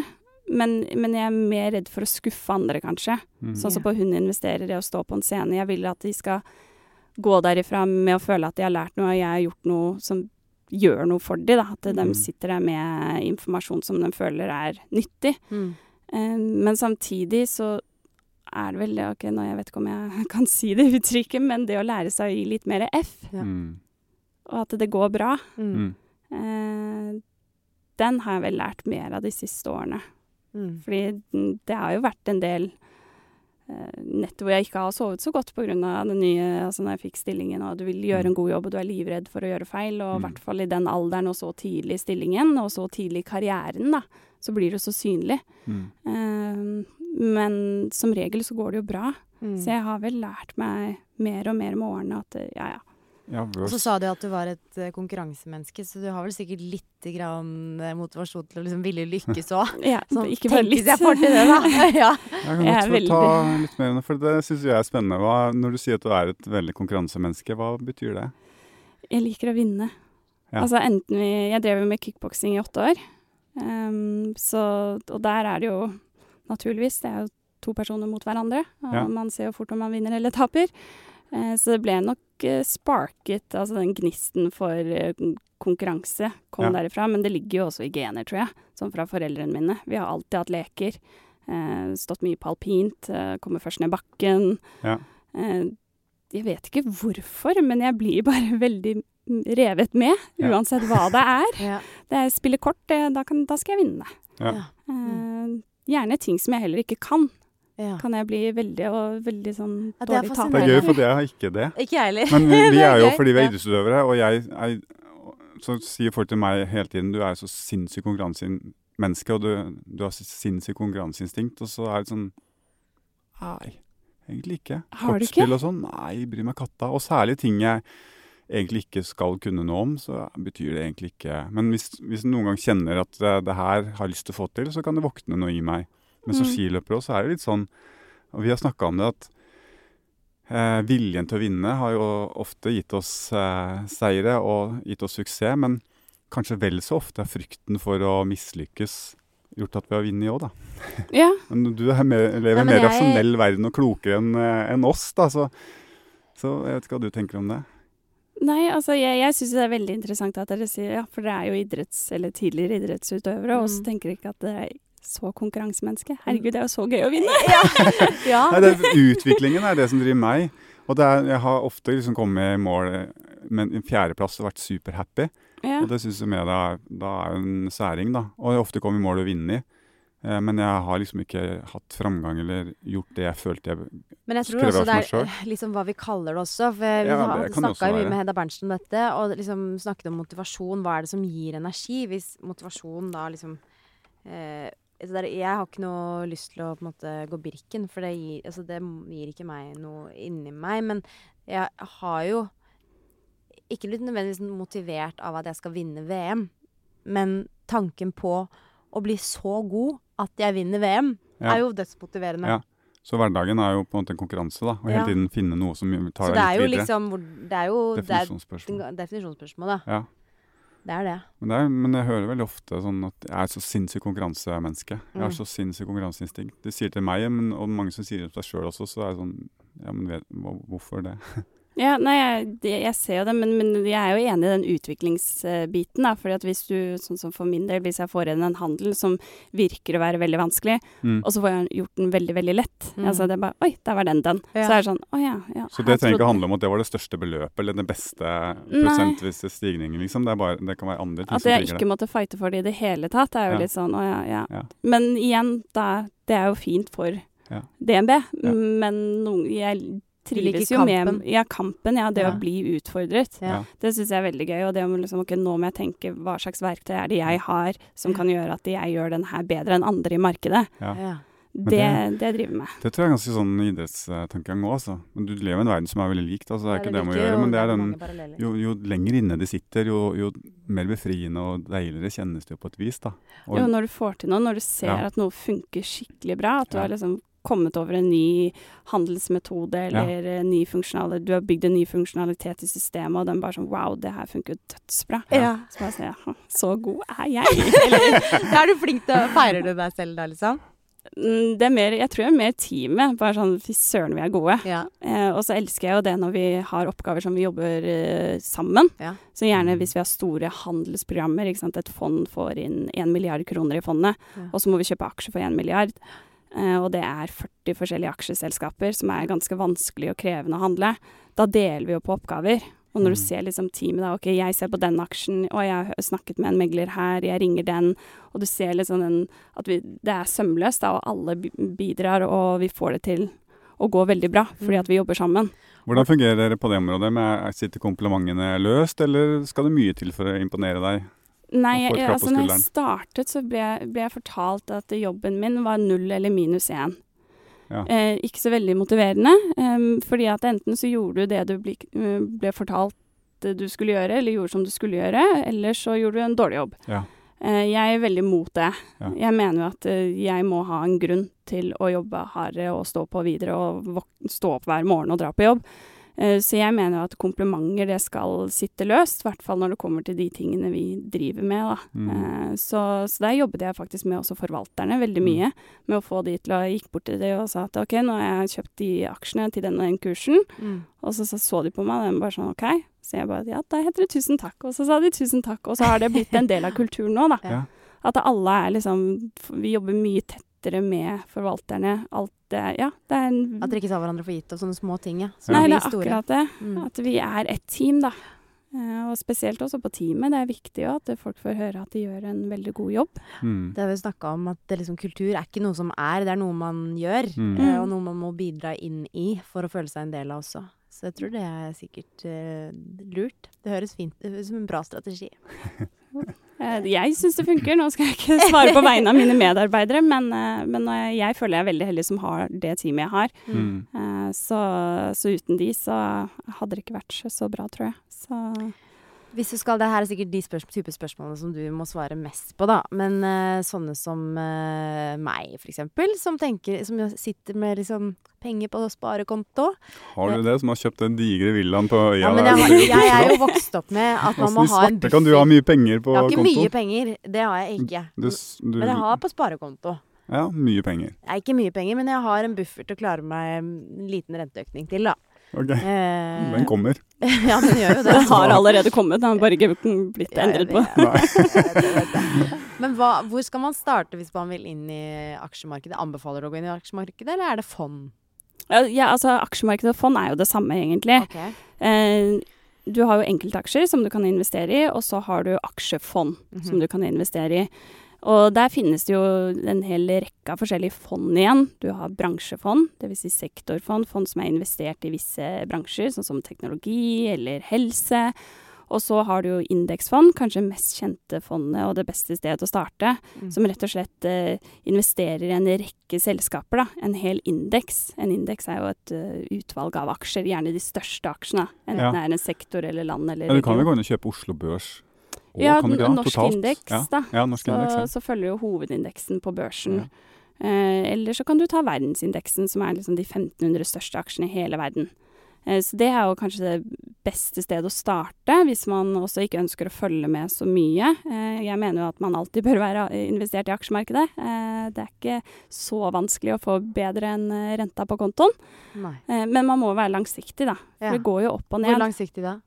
men, men jeg er mer redd for å skuffe andre, kanskje. Mm. Sånn som på Hun investerer i å stå på en scene. Jeg vil at de skal gå derifra med å føle at de har lært noe, og jeg har gjort noe som gjør noe for dem. At de Mm. sitter der med informasjon som de føler er nyttig. Mm. Eh, men samtidig så er det vel det Ok, nå jeg vet ikke om jeg *laughs* kan si det uttrykket, men det å lære seg å gi litt mer F, Ja. Mm. og at det går bra, Mm. Mm. eh, den har jeg vel lært mer av de siste årene. Mm. Fordi det har jo vært en del eh, hvor jeg ikke har sovet så godt pga. det nye Altså når jeg fikk stillingen, og du vil gjøre en god jobb, og du er livredd for å gjøre feil, og i Mm. hvert fall i den alderen og så tidlig i stillingen, og så tidlig i karrieren, da, så blir det så synlig. Mm. Uh, men som regel så går det jo bra. Mm. Så jeg har vel lært meg mer og mer med årene at eh, ja, ja. Ja, Og så sa du at du var et uh, konkurransemenneske, så du har vel sikkert litt grann eh, motivasjon til å liksom ville lykkes òg. *laughs* ja Sånn, ikke bare litt. jeg får til det, da. *laughs* *laughs* ja. Jeg kan godt jeg ta litt mer om det, for det syns jeg er spennende. Hva, når du sier at du er et veldig konkurransemenneske, hva betyr det? Jeg liker å vinne. Ja. Altså enten vi Jeg drev jo med kickboksing i åtte år. um, så Og der er det jo naturligvis Det er jo to personer mot hverandre, og Ja. man ser jo fort om man vinner eller taper. Eh, så det ble nok eh, sparket, altså den gnisten for eh, konkurranse kom Ja. derifra. Men det ligger jo også i gener, tror jeg, som fra foreldrene mine. Vi har alltid hatt leker. Eh, stått mye på alpint, kommer først ned bakken. Ja. Jeg vet ikke hvorfor, men jeg blir bare *laughs* veldig mm, revet med, Ja. uansett hva det er. *laughs* Ja. Det er spille kort, da, kan, da skal jeg vinne. Ja. Eh, gjerne ting som jeg heller ikke kan. Ja. Kan jeg bli veldig, og veldig sånn Ja, det er Det er gøy, for det har ikke det. *laughs* Ikke jeg heller. Men vi, vi *laughs* er jo fordi vi er idrettsutøvere, og jeg er, så sier folk til meg hele tiden du er så sinnssykt konkurransemenneske, og du, du har sinnssykt konkurranseinstinkt, og så er det sånn Nei, egentlig ikke. Har du ikke? Kortspill og sånn, nei, bryr meg katta. Og særlig ting jeg egentlig ikke skal kunne noe om, så betyr det egentlig ikke Men hvis, hvis noen gang kjenner at det, det her har jeg lyst til å få til, så kan det våkne noe i meg. Men som Mm. skiløpere også, er det litt sånn Og vi har snakka om det at eh, viljen til å vinne har jo ofte gitt oss eh, seire og gitt oss suksess, men kanskje vel så ofte er frykten for å mislykkes gjort at vi har vunnet òg, da. *laughs* Ja, Men du er mer, lever i en mer jeg- rasjonell verden og klokere enn en oss, da. Så, så jeg vet ikke hva du tenker om det. Nei, altså jeg, jeg syns det er veldig interessant at dere sier ja, for dere er jo idretts- eller tidligere idrettsutøvere, og så Mm. tenker dere ikke at det er så konkurransemenneske. Herregud, det er jo så gøy å vinne! *laughs* *laughs* ja. Nei, det, er- utviklingen er det som driver meg. Og det er, jeg har ofte liksom kommet i mål med en fjerdeplass og vært superhappy. Ja. Og det syns jeg med det er, da er jo en særing, da. Og jeg har ofte kommet i mål og vunnet. Eh, men jeg har liksom ikke hatt framgang eller gjort det jeg følte jeg Men jeg tror også det er eh, liksom hva vi kaller det også. For vi Ja, snakka jo mye med Hedda Berntsen om dette, og liksom snakket om motivasjon. Hva er det som gir energi? Hvis motivasjon da liksom eh, altså det er, Jeg har ikke noe lyst til å på en måte gå Birken, for det gir, altså det gir ikke meg noe inni meg. Men jeg har jo ikke blitt nødvendigvis motivert av at jeg skal vinne VM, men tanken på å bli så god at jeg vinner VM, Ja. er jo dødsmotiverende. Ja. Så hverdagen er jo på en måte en konkurranse, da. Og hele Ja. tiden finne noe som tar Så deg det er jo litt videre. liksom Det er jo det er Definisjonsspørsmål. definisjonsspørsmål, da. Ja. Det er det. Men, det er, men jeg hører veldig ofte sånn at jeg er så sinnssykt konkurransemenneske. Jeg har Mm. så sinnssykt konkurranseinstinkt. De sier til meg, men, og mange som sier det til seg sjøl også, så er det sånn Ja, men vet, hvorfor det? *laughs* Ja, nei, jeg, jeg ser jo det, men, men jeg er jo enig i den utviklingsbiten. da, fordi at hvis du, sånn som for min del, hvis jeg får inn en handel som virker å være veldig vanskelig, Mm. og så får jeg gjort den veldig, veldig lett Mm. altså det er bare, Oi, der var den den. Ja. Så er det sånn Å ja. ja Så det trenger ikke handle om at det var det største beløpet eller den beste prosentvise stigningen, liksom. Det, er bare, det kan være andre ting At som jeg ikke måtte fighte for det i det hele tatt, er jo Ja. litt sånn å ja, ja. Ja. Men igjen, da, det er jo fint for Ja. DNB, Ja. men noen, jeg trives liker jo med kampen. ja, kampen. Ja, det Ja. å bli utfordret. Ja. Det syns jeg er veldig gøy. Og det å liksom, okay, nå må jeg tenke hva slags verktøy er det jeg har som kan gjøre at jeg gjør den her bedre enn andre i markedet. Ja. det, Det, det driver med. Det tror jeg er ganske sånn idrettstankegang òg, altså. Men du lever i en verden som er veldig lik, da, så det er ikke det om må gjøre. Men det er den jo, jo lenger inne de sitter, jo, jo mer befriende og deiligere kjennes det jo på et vis, da. Og, Jo, når du får til noe, når du ser Ja. at noe funker skikkelig bra, at du Ja. har liksom kommet over en ny handelsmetode eller ja. ny funksjonalitet, du har bygd en ny funksjonalitet i systemet, og den bare sånn wow, det her funker jo dødsbra. Ja. Så bare sier jeg, så god er jeg. *laughs* Eller, er du flink til å Feirer du deg selv da, liksom? Mm, Det er mer, jeg tror det er mer teamet. Bare sånn fy søren, vi er gode. Ja. Eh, og så elsker jeg jo det når vi har oppgaver som vi jobber eh, sammen. Ja. Så gjerne hvis vi har store handelsprogrammer, ikke sant? et fond får inn 1 milliard kroner i fondet, Ja. og så må vi kjøpe aksjer for 1 milliard. Eh, og det er 40 forskjellige aksjeselskaper som er ganske vanskelig og krevende å handle. Da deler vi jo på oppgaver. Og når du Mm. ser liksom teamet da, ok, jeg ser på den aksjen, og jeg har snakket med en megler her, jeg ringer den, og du ser liksom den, at vi, det er sømløst da, og alle bidrar, og vi får det til å gå veldig bra, fordi Mm. at vi jobber sammen. hvordan fungerer dere på det området? Med, sitter komplimentene løst, eller skal det mye til for å imponere deg? Nei, jeg, altså når jeg startet så ble, ble jeg fortalt at jobben min var null eller minus én. Ja. Eh, ikke så veldig motiverende, em, fordi at enten så gjorde du det du ble, eh, ble fortalt du skulle gjøre, eller gjorde som du skulle gjøre, eller så gjorde du en dårlig jobb. Ja. Eh, jeg er veldig mot det. Ja. Jeg mener jo at eh, jeg må ha en grunn til å jobbe hardere og stå på videre og stå opp hver morgen og dra på jobb. Eh, Så jeg mener jo at komplimenter det skal sitte løst, i hvert fall når det kommer til de tingene vi driver med. Da. Mm. Eh, Så, så der jobbet jeg faktisk med også forvalterne veldig Mm. mye. Med å få de til å gikk bort til det og sa at ok, nå har jeg kjøpt de aksjene til den og den kursen. Mm. Og så, så så de på meg, og de bare sånn OK. Så jeg bare ja, da heter det tusen takk. Og så sa de tusen takk. Og så har det blitt en del av kulturen nå, da. Ja. At alle er liksom Vi jobber mye tettere med forvalterne. Alt det Ja, det er en At dere ikke tar hverandre for gitt og sånne små ting, ja. Som Nei, det er store. akkurat det. Mm. At vi er et team, da. Eh, Og spesielt også på teamet. Det er viktig jo at folk får høre at de gjør en veldig god jobb. Mm. Det har vi snakka om, at det liksom, kultur er ikke noe som er, det er noe man gjør. Mm. eh, Og noe man må bidra inn i for å føle seg en del av også. Så jeg tror det er sikkert uh, lurt. Det høres fint ut som en bra strategi. *laughs* Eh, Jeg syns det funker. Nå skal jeg ikke *laughs* svare på vegne av mine medarbeidere, men, eh, men jeg føler jeg er veldig heldig som har det teamet jeg har. Mm. Eh, Så, så uten de så hadde det ikke vært så bra, tror jeg. Så Hvis du skal, Det her er sikkert de spørsmål, type spørsmålene som du må svare mest på, da. Men uh, sånne som uh, meg, for eksempel, som, tenker, som sitter med liksom penger på sparekonto. Har du det, som har kjøpt den digre villaen på øya? Ja, men jeg, i jeg er jo vokst opp med at man må ha en buffer. kan du ha mye penger på konto? Jeg har ikke konto? mye penger, det har jeg ikke. Du, du, Men jeg har på sparekonto. Ja, mye penger. Jeg ikke mye penger, men jeg har en buffer til å klare meg en liten renteøkning til, da. Ok, Eh, den kommer. *laughs* ja, den gjør jo det. Den har allerede kommet, den har bare ikke blitt Ja, endret på. *laughs* Men hva, hvor skal man starte hvis man vil inn i aksjemarkedet? Anbefaler du å gå inn i aksjemarkedet, eller er det fond? Ja, altså Aksjemarkedet og fond er jo det samme, egentlig. Okay. Eh, du har jo enkeltaksjer som du kan investere i, og så har du aksjefond Mhm. som du kan investere i. Og der finnes det jo en hel rekke av forskjellige fond igjen. Du har bransjefond, dvs. Si sektorfond, fond som er investert i visse bransjer, sånn som teknologi eller helse. Og så har du jo indeksfond, kanskje mest kjente fondet og det beste stedet å starte, Mm. som rett og slett eh, investerer i en rekke selskaper, da. En hel indeks. En indeks er jo et uh, utvalg av aksjer, gjerne de største aksjene. Enten Ja. det er en sektor eller land eller Ja, du kan vel region. gå inn og kjøpe Oslo Børs? Å, Ja, kan du det? norsk Totalt? indeks, ja. da. Ja, norsk Så, indeks, ja. så følger jo hovedindeksen på børsen. Ja. Eh, eller så kan du ta verdensindeksen, som er liksom de 1500 største aksjene i hele verden. Eh, så det er jo kanskje det beste stedet å starte, hvis man også ikke ønsker å følge med så mye. Eh, jeg mener jo at man alltid bør være investert i aksjemarkedet. Eh, det er ikke så vanskelig å få bedre enn eh, renta på kontoen. Eh, men man må være langsiktig, da. For Ja. det går jo opp og ned. Hvor langsiktig da?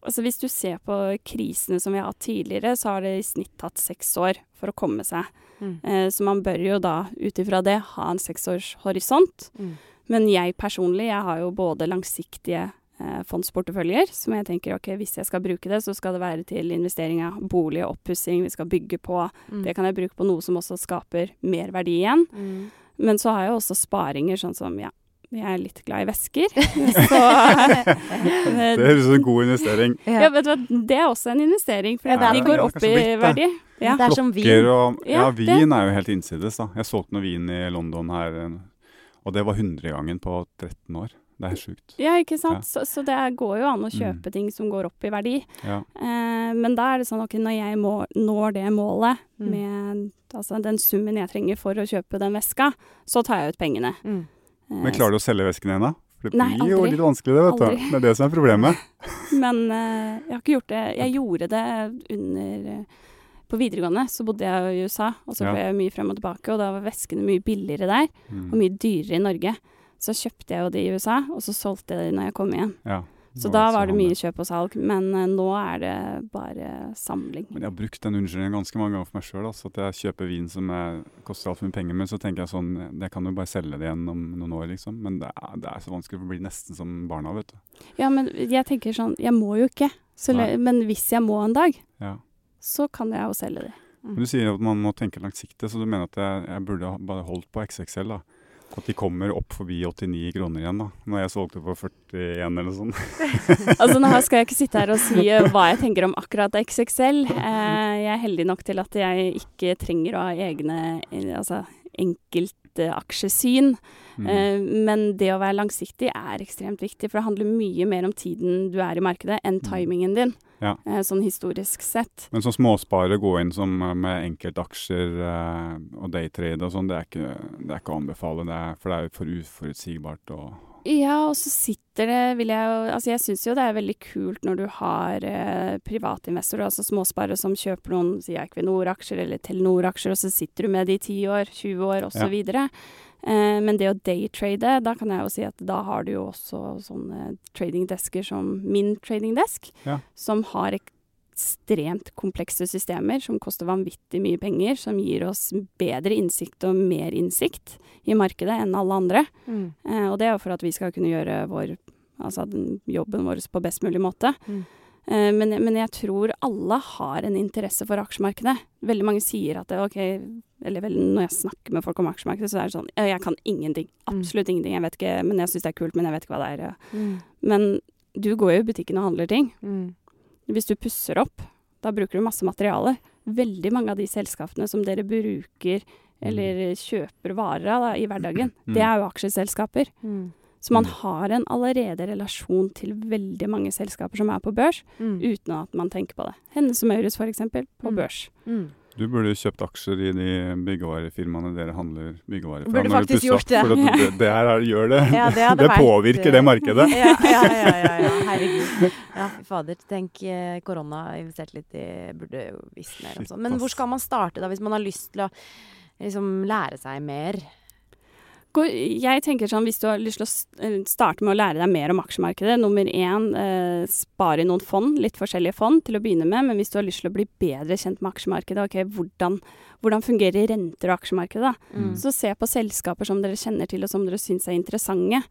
Altså Hvis du ser på krisene som vi har hatt tidligere, så har det i snitt tatt seks år for å komme seg. Mm. Eh, så man bør jo da ut ifra det ha en seksårshorisont. Mm. Men jeg personlig, jeg har jo både langsiktige eh, fondsporteføljer, som jeg tenker ok, hvis jeg skal bruke det, så skal det være til investering av bolig og oppussing, vi skal bygge på. Mm. Det kan jeg bruke på noe som også skaper mer verdi igjen. Mm. Men så har jeg også sparinger, sånn som ja, jeg er litt glad i vesker. *laughs* Så *laughs* Det høres ut som en god investering. ja, vet du hva, det er også en investering, for Ja, de går Ja, opp i blitt verdi. Ja. Det er som vin. og Ja, Ja, vin er jo helt innsides, da. Jeg solgte noe vin i London her, eh, og det var hundregangen på 13 år. Det er sjukt. Ja, ikke sant. Ja. Så, så det går jo an å kjøpe Mm. ting som går opp i verdi. Ja. Eh, men da er det sånn ok, når jeg må, når det målet Mm. med altså, den summen jeg trenger for å kjøpe den veska, så tar jeg ut pengene. Mm. Eh, Men klarer du å selge vesken da? For det Nei, blir jo aldri. litt vanskelig, det, vet du. Det er det som er problemet. *laughs* Men eh, jeg har ikke gjort det. Jeg gjorde det under eh, På videregående så bodde jeg i USA, og så Ja. ble jeg mye frem og tilbake, og da var veskene mye billigere der, og Mm. mye dyrere i Norge. Så kjøpte jeg jo de i USA, og så solgte jeg de når jeg kom igjen. Ja. Så da var det mye kjøp og salg, men eh, nå er det bare samling. Men jeg har brukt den unnskyldningen ganske mange ganger for meg sjøl. Altså, at jeg kjøper vin som jeg, koster altfor mye penger. Men så tenker jeg sånn Jeg kan jo bare selge det igjen om noen år, liksom. Men det er, det er så vanskelig, for det blir nesten som barna, vet du. Ja, men jeg tenker sånn, jeg må jo ikke. Så le, men hvis jeg må en dag, Ja. så kan jeg jo selge de. Men du sier at man må tenke langsiktig, så du mener at jeg, jeg burde bare holdt på XXL, da? At de kommer opp forbi 89 kroner igjen, da. Når jeg solgte på 41 eller sånn. *laughs* Altså Nå skal jeg ikke sitte her og si eh, hva jeg tenker om akkurat XXL. Eh, jeg er heldig nok til at jeg ikke trenger å ha egne eh, altså, enkeltaksjesyn. Mm. Men det å være langsiktig er ekstremt viktig, for det handler mye mer om tiden du er i markedet, enn timingen din. Ja. Eh, sånn historisk sett. Men som småsparer gå inn som eh, med enkeltaksjer eh, og daytrade og sånn, det, det er ikke å anbefale. Det er, for det er for uforutsigbart og Ja, og så sitter det vil jeg jo Altså, jeg syns jo det er veldig kult når du har eh, privatinvestorer, altså småsparere som kjøper noen si Equinor-aksjer eller Telenor-aksjer, og så sitter du med det i 10 år, 20 år osv. Eh, men det å daytrade, da kan jeg jo si at da har du jo også sånne tradingdesker som min tradingdesk, Ja. som har ekstremt komplekse systemer som koster vanvittig mye penger, som gir oss bedre innsikt og mer innsikt i markedet enn alle andre. Mm. Eh, og det er jo for at vi skal kunne gjøre vår, altså jobben vår på best mulig måte. Mm. Eh, men, men jeg tror alle har en interesse for aksjemarkedet. Veldig mange sier at det, ok, eller vel, når jeg snakker med folk om aksjemarkedet, så er det sånn jeg kan ingenting. Absolutt ingenting. Jeg vet ikke, men jeg syns det er kult, men jeg vet ikke hva det er. Mm. Men du går jo i butikken og handler ting. Mm. Hvis du pusser opp, da bruker du masse materiale. Veldig mange av de selskapene som dere bruker eller kjøper varer av da, i hverdagen, Mm. det er jo aksjeselskaper. Mm. Så man Mm. har en allerede relasjon til veldig mange selskaper som er på børs, Mm. uten at man tenker på det. Hennes og Maurits f.eks. på Mm. børs. Mm. Du burde kjøpt aksjer i de byggevarefirmaene dere handler byggevarer fra. Burde når faktisk gjort det. For at det, det her er- gjør det. Ja, det hadde *laughs* det vært, påvirker det markedet. *laughs* Ja, ja, ja, ja, ja, *laughs* herregud. Ja, fader. Tenk eh, korona investert litt i Burde jo visst mer om sånt. sånn. Men hvor skal man starte da, hvis man har lyst til å liksom lære seg mer? Jeg tenker sånn, Hvis du har lyst til å eh, starte med å lære deg mer om aksjemarkedet Nummer én, eh, spare i noen fond, litt forskjellige fond til å begynne med. Men hvis du har lyst til å bli bedre kjent med aksjemarkedet, ok, hvordan, hvordan fungerer renter og aksjemarkedet? da? Mm. Så se på selskaper som dere kjenner til og som dere syns er interessante.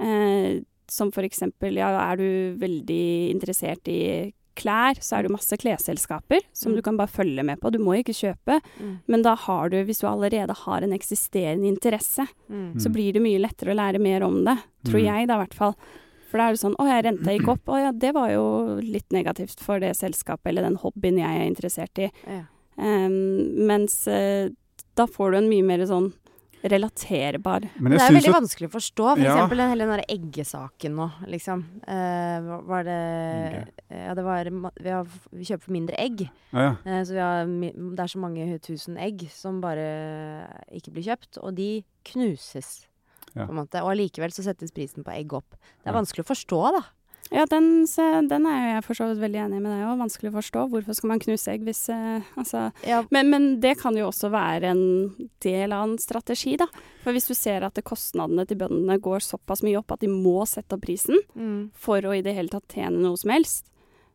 Eh, som eksempel, ja, er du veldig interessert i klær, så er det jo masse klesselskaper som Mm. du kan bare følge med på. Du må ikke kjøpe, Mm. men da har du, hvis du allerede har en eksisterende interesse, Mm. så blir det mye lettere å lære mer om det. Tror Mm. jeg da, i hvert fall. For da er det sånn Å ja, renta gikk opp. Å ja, det var jo litt negativt for det selskapet eller den hobbyen jeg er interessert i. Ja. Um, mens uh, da får du en mye mer sånn relaterbar Men Det er veldig jo vanskelig å forstå. For Ja. eksempel den hele den eggesaken nå, liksom. Eh, var det Ja, det var Vi, har, vi kjøper for mindre egg. Ah, ja. Eh, så vi har, det er så mange tusen egg som bare ikke blir kjøpt, og de knuses. Ja. På en måte. Og allikevel så settes prisen på egg opp. Det er Ja. vanskelig å forstå, da. Ja, den, den er jo jeg for så vidt veldig enig med deg òg. Vanskelig å forstå. Hvorfor skal man knuse egg hvis eh, Altså Ja, men, men det kan jo også være en del av en strategi, da. For hvis du ser at kostnadene til bøndene går såpass mye opp at de må sette opp prisen mm, for å i det hele tatt tjene noe som helst,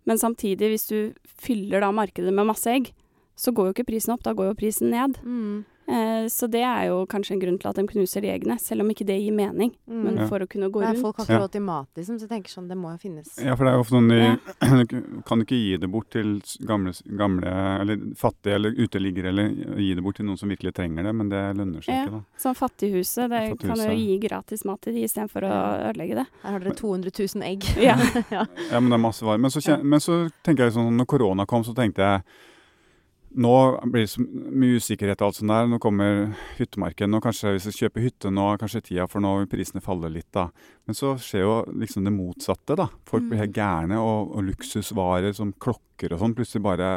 men samtidig, hvis du fyller da markedet med masse egg, så går jo ikke prisen opp, da går jo prisen ned. mm, så det er jo kanskje en grunn til at de knuser de egne, selv om ikke det gir mening. Mm. Men for å kunne gå Nei, rundt. folk har ikke Ja. råd til mat, liksom, så jeg tenker sånn, det må jo finnes. Ja, for det er jo ofte sånn Ja. de *clears throat* Kan ikke gi det bort til gamle, gamle eller fattige eller uteliggere, eller gi det bort til noen som virkelig trenger det, men det lønner seg Ja. ikke, da. Som Fattighuset. Det kan jo gi gratis mat til de istedenfor å ødelegge det. Her har dere 200 000 egg. Ja. *laughs* ja. Ja, men det er masse varer. Men Ja. men så tenker jeg sånn, når korona kom, så tenkte jeg nå blir det så mye usikkerhet og alt sånt der. Nå kommer hyttemarkedet. Nå kanskje hvis jeg kjøper hytte nå, kanskje tida for nå vil prisene falle litt, da. Men så skjer jo liksom det motsatte, da. Folk blir helt gærne, og, og luksusvarer som klokker og sånn plutselig bare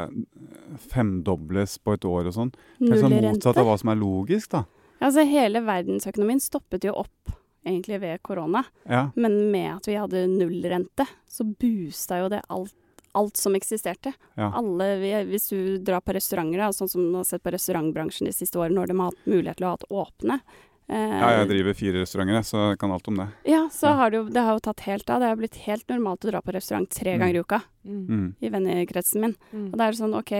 femdobles på et år og sånn. Det er sånn motsatt av hva som er logisk, da. Altså, hele verdensøkonomien stoppet jo opp egentlig ved korona. Ja, Men med at vi hadde nullrente, så boosta jo det alt, alt som eksisterte. ja. Alle, hvis du drar på restauranter, da, sånn som du har sett på restaurantbransjen de siste årene, når de har hatt mulighet til å ha hatt åpne. eh, ja jeg driver fire restauranter, så jeg kan alt om det. ja, så Ja. har det jo det har jo tatt helt av. Det har blitt helt normalt å dra på restaurant tre Mm. ganger i uka Mm. Mm. i vennekretsen min. Mm. Og da er det sånn, OK,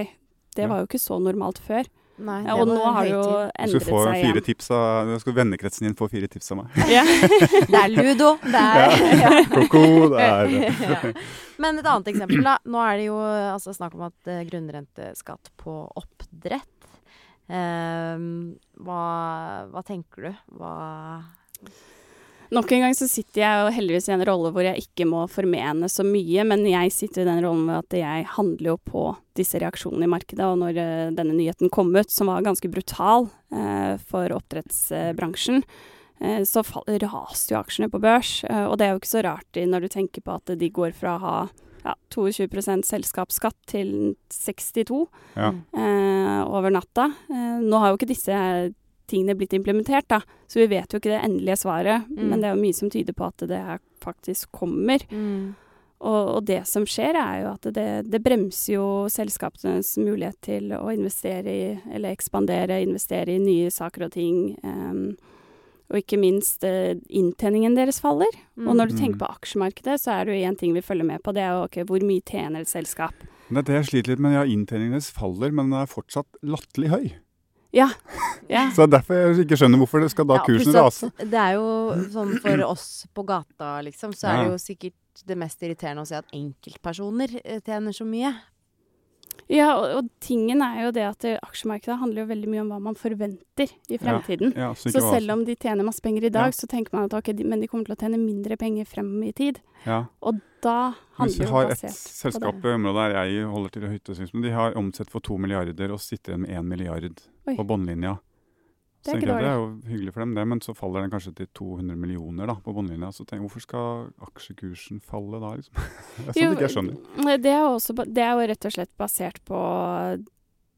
det Ja. var jo ikke så normalt før. Nei, Ja, og nå har det jo høytid. Du skal endret få seg fire igjen. tips av, du skal Vennekretsen din få fire tips av meg. Ja. *laughs* Det er ludo. Det er ja. *laughs* Koko, det er *laughs* ja. Men et annet eksempel, da. Nå er det jo altså, snakk om at uh, grunnrenteskatt på oppdrett. Uh, hva, hva tenker du? Hva Nok en gang så sitter jeg jo heldigvis i en rolle hvor jeg ikke må formene så mye, men jeg sitter i den rollen med at jeg handler jo på disse reaksjonene i markedet. Og når eh, denne nyheten kom ut, som var ganske brutal eh, for oppdrettsbransjen, eh, så raste jo aksjene på børs. Og det er jo ikke så rart når du tenker på at de går fra å ha ja, 22% selskapsskatt til 62 Ja. eh, over natta. Eh, nå har jo ikke disse tingene blitt implementert, da, så vi vet jo ikke det endelige svaret. Mm. Men det er jo mye som tyder på at det her faktisk kommer. mm. Og, og det som skjer, er jo at det, det bremser jo selskapenes mulighet til å investere i, eller ekspandere, investere i nye saker og ting. Um, og ikke minst uh, inntjeningen deres faller. Og når du Mm. tenker på aksjemarkedet, så er det jo én ting vi følger med på. Det er jo ok, hvor mye tjener et selskap. Det er det jeg sliter litt med. Ja, inntjeningen deres faller, men den er fortsatt latterlig høy. Ja. ja. Så det er derfor jeg ikke skjønner hvorfor det skal da Ja, kursen rase. Det er jo sånn for *clears throat* oss på gata, liksom, så er det jo sikkert det mest irriterende å se at enkeltpersoner eh, tjener så mye. Ja, og, og tingen er jo det at aksjemarkedet handler jo veldig mye om hva man forventer i fremtiden. Ja, så Så selv om de tjener masse penger i dag, Ja. så tenker man at ok, de, men de kommer til å tjene mindre penger frem i tid. ja. Og da handler det basert på det vi har et selskap i området der jeg holder til hyttesynsmen, de har omsett for to milliarder og sitter igjen med én milliard Oi. på båndlinja. Det er ikke dårlig. det er jo hyggelig for dem, det, men så faller den kanskje til 200 millioner da, på bunnlinja. Så jeg, hvorfor skal aksjekursen falle da, liksom? *laughs* Det er sånn ikke jeg skjønner. Det er, jo også, det er jo rett og slett basert på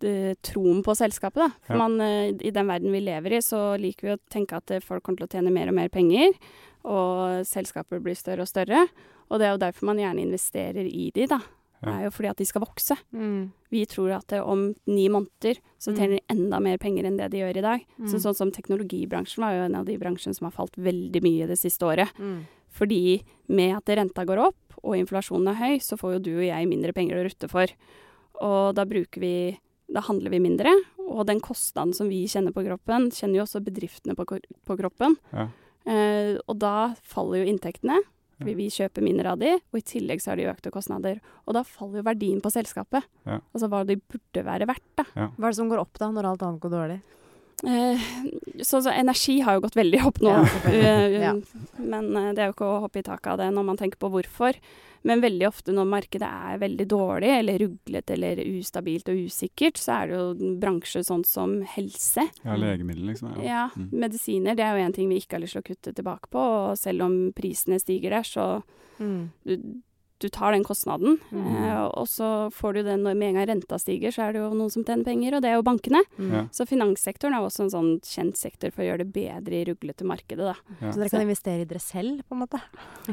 eh, troen på selskapet. Da. For Ja. man, eh, I den verden vi lever i, så liker vi å tenke at eh, folk kommer til å tjene mer og mer penger. Og selskaper blir større og større. Og det er jo derfor man gjerne investerer i de, da. Det er jo fordi at de skal vokse. Mm. Vi tror at om ni måneder så Mm. tjener de enda mer penger enn det de gjør i dag. Så Mm. sånn som teknologibransjen var jo en av de bransjene som har falt veldig mye det siste året. Mm. Fordi med at renta går opp og inflasjonen er høy, så får jo du og jeg mindre penger å rutte for. Og da bruker vi Da handler vi mindre, og den kostnaden som vi kjenner på kroppen, kjenner jo også bedriftene på, på kroppen. Ja. Eh, og da faller jo inntektene, fordi vi kjøper mindre av de, og i tillegg så har de økte kostnader. Og da faller jo verdien på selskapet. Ja. Altså hva de burde være verdt, da. Hva er det som går opp da, når alt annet går dårlig? Eh, så, så energi har jo gått veldig opp nå. Ja. Eh, Ja. Men eh, det er jo ikke å hoppe i taket av det når man tenker på hvorfor. Men veldig ofte når markedet er veldig dårlig, eller ruglet eller ustabilt og usikkert, så er det jo en bransje sånn som helse. Ja, legemiddel, liksom. Ja. Ja, Mm. medisiner det er jo en ting vi ikke har lyst til å kutte tilbake på. Og selv om prisene stiger der, så Mm. du, du tar den kostnaden. Mm. Eh, og så får du den når med en gang renta stiger, så er det jo noen som tjener penger, og det er jo bankene. Mm. Ja. Så finanssektoren er også en sånn kjent sektor for å gjøre det bedre i ruglete markedet, da. Ja. Så dere kan investere i dere selv, på en måte?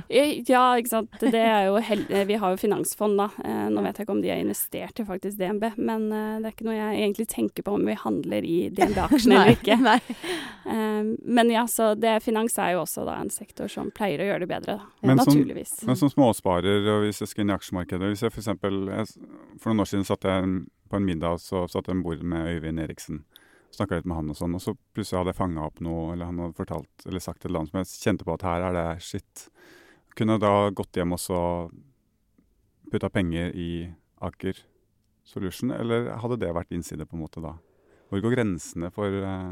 Eh, Ja, ikke sant. Det er jo hel eh, Vi har jo finansfond, da. Eh, Nå vet jeg ikke om de har investert i faktisk DNB, men eh, det er ikke noe jeg egentlig tenker på om vi handler i DNB-aksjene *laughs* eller ikke. Nei. Eh, Men ja, så det, finans er jo også da en sektor som pleier å gjøre det bedre, da. Men som- Naturligvis. Men som småsparer, og hvis jeg skal inn i aksjemarkedet hvis jeg For, eksempel, jeg, for noen år siden satt jeg på en middag så satt jeg bord med Øyvind Eriksen. snakka litt med han og sånn, og så plutselig hadde jeg fanga opp noe, eller han hadde fortalt eller sagt et eller annet som jeg kjente på at her er det shit. Kunne jeg da gått hjem og så putta penger i Aker Solution, eller hadde det vært innside på en måte da? Hvor går grensene for eh,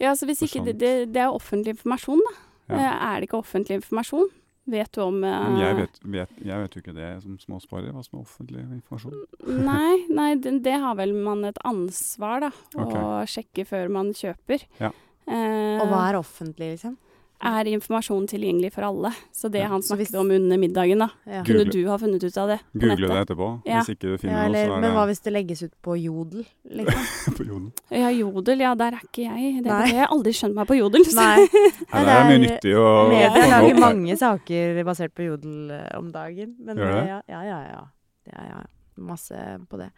Ja, altså hvis ikke det, det, det er offentlig informasjon, da. Ja. Eh, Er det ikke offentlig informasjon? Vet du om eh, Men jeg vet, vet, jeg vet jo ikke det som småsparer, hva som er offentlig informasjon. Nei, nei det, det har vel man et ansvar, da. Å sjekke før man kjøper. Ja. Eh, Og hva er offentlig, liksom? Er informasjonen tilgjengelig for alle? Så det Ja. han snakket om under middagen, da. Ja. Google- Kunne du ha funnet ut av det Google det etterpå. Ja. Hvis ikke du finner Ja, eller, noe, men hva hvis det legges ut på Jodel, liksom? *laughs* på jodel. Ja, Jodel, ja, der er ikke jeg. Det, har jeg har aldri skjønt meg på Jodel. *laughs* så- Nei. Nei, det er mye nyttig å Media lager mange saker basert på Jodel eh, om dagen. Men Gjør det? Ja, ja, ja. ja. ja, ja. Masse på det.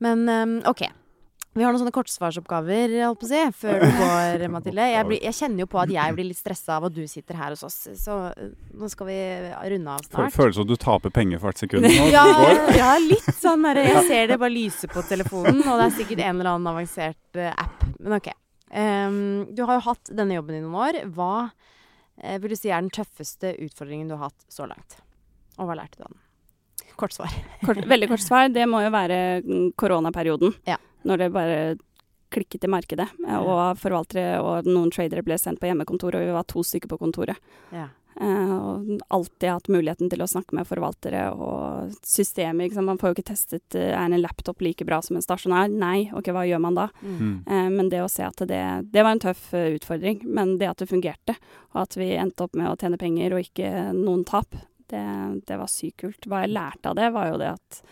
Men um, OK. Vi har noen sånne kortsvarsoppgaver, holdt på å si, før du går, *laughs* Mathilde. Jeg, blir, jeg kjenner jo på at jeg *clears throat* blir litt stressa av at du sitter her hos oss, så eh, nå skal vi runde av snart. Føles som du taper penger for hvert sekund. *laughs* nå. Ja, *laughs* ja, litt sånn derre Jeg ser det bare lyse på telefonen, og det er sikkert en eller annen avansert eh, app. Men OK. Um, du har jo hatt denne jobben i noen år. Hva uh, vil du si er den tøffeste utfordringen du har hatt så langt? Og hva lærte du av den? Kort svar. Kort, veldig kort svar. Det må jo være mm, koronaperioden. Ja. Når det bare klikket i markedet. eh, Og forvaltere og noen tradere ble sendt på hjemmekontor, og vi var to stykker på kontoret. Ja. Uh, og alltid hatt muligheten til å snakke med forvaltere og systemet. Ikke? Man får jo ikke testet uh, er en laptop like bra som en stasjonær. Nei, ok, hva gjør man da? Mm. Uh, men det å se at det, det var en tøff utfordring. Men det at det fungerte, og at vi endte opp med å tjene penger og ikke noen tap, det, det var sykt kult. Hva jeg lærte av det, var jo det at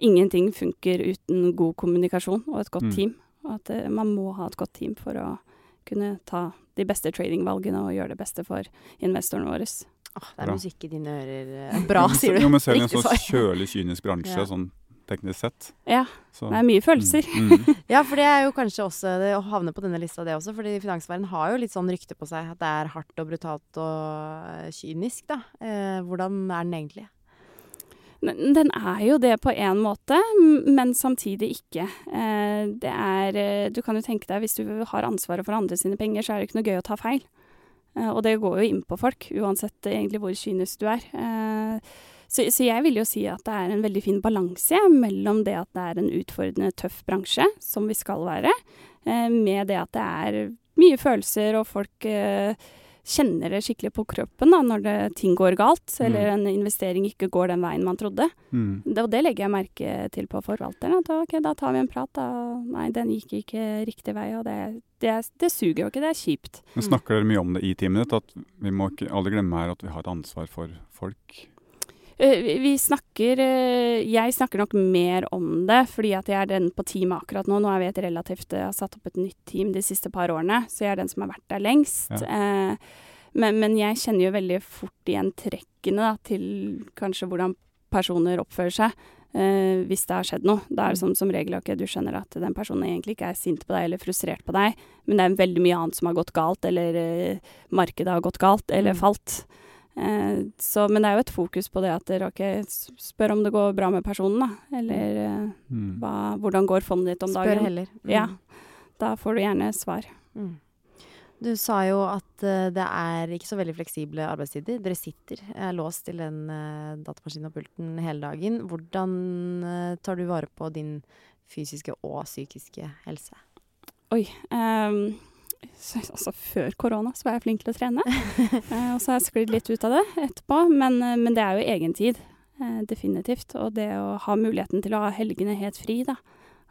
ingenting funker uten god kommunikasjon og et godt Mm. team. Og at eh, man må ha et godt team for å kunne ta de beste tradingvalgene og gjøre det beste for investorene våre. Oh, det er Bra. musikk i dine ører. eh, Bra, sier du. Jo, men selv i en sånn kjølig, kynisk bransje, Ja. sånn teknisk sett. Ja, Så, det er mye følelser. Mm, mm. *laughs* Ja, for det er jo kanskje også det å havne på denne lista, det også. Fordi finansverdenen har jo litt sånn rykte på seg at det er hardt og brutalt og kynisk, da. Eh, hvordan er den egentlig? Den er jo det på en måte, men samtidig ikke. Eh, Det er eh, Du kan jo tenke deg, hvis du har ansvaret for andre sine penger, så er det ikke noe gøy å ta feil. Eh, Og det går jo inn på folk, uansett egentlig hvor kynisk du er. Så, så jeg vil jo si at det er en veldig fin balanse mellom det at det er en utfordrende, tøff bransje, som vi skal være, med det at det er mye følelser, og folk kjenner det skikkelig på kroppen da, når det, ting går galt, eller en investering ikke går den veien man trodde. Mm. Det, og det legger jeg merke til på forvalteren. At ok, da tar vi en prat. Da. Nei, den gikk ikke riktig vei, og det, det, det suger jo ikke. Det er kjipt. Men snakker dere mye om det i teamet ditt? At vi må ikke alle glemme her at vi har et ansvar for folk? Eh, vi- snakker eh, Jeg snakker nok mer om det, fordi at jeg er den på teamet akkurat nå. Nå er vi et relativt Jeg har satt opp et nytt team de siste par årene, så jeg er den som har vært der lengst. Eh, men, men jeg kjenner jo veldig fort igjen trekkene da, til kanskje hvordan personer oppfører seg. Uh, hvis det har skjedd noe. Da er det som, som regel ok, du skjønner at den personen egentlig ikke er sint på deg eller frustrert på deg, men det er veldig mye annet som har gått galt, eller uh, markedet har gått galt, eller Mm. falt. Eh, så, men det er jo et fokus på det at dere okay, spør om det går bra med personen, da. Eller eh, Mm. hva, hvordan går fondet ditt om Spør dagen. heller. Mm. Ja. Da får du gjerne svar. Mm. Du sa jo at uh, det er ikke så veldig fleksible arbeidstider. Dere sitter er låst til den uh, datamaskinen og pulten hele dagen. Hvordan uh, tar du vare på din fysiske og psykiske helse? Oi. ehm, så, *laughs* altså, før korona så var jeg flink til å trene. *laughs* Eh, og så har jeg sklidd litt ut av det etterpå. Men, eh, men det er jo egentid. Uh, definitivt. Og det å ha muligheten til å ha helgene helt fri, da.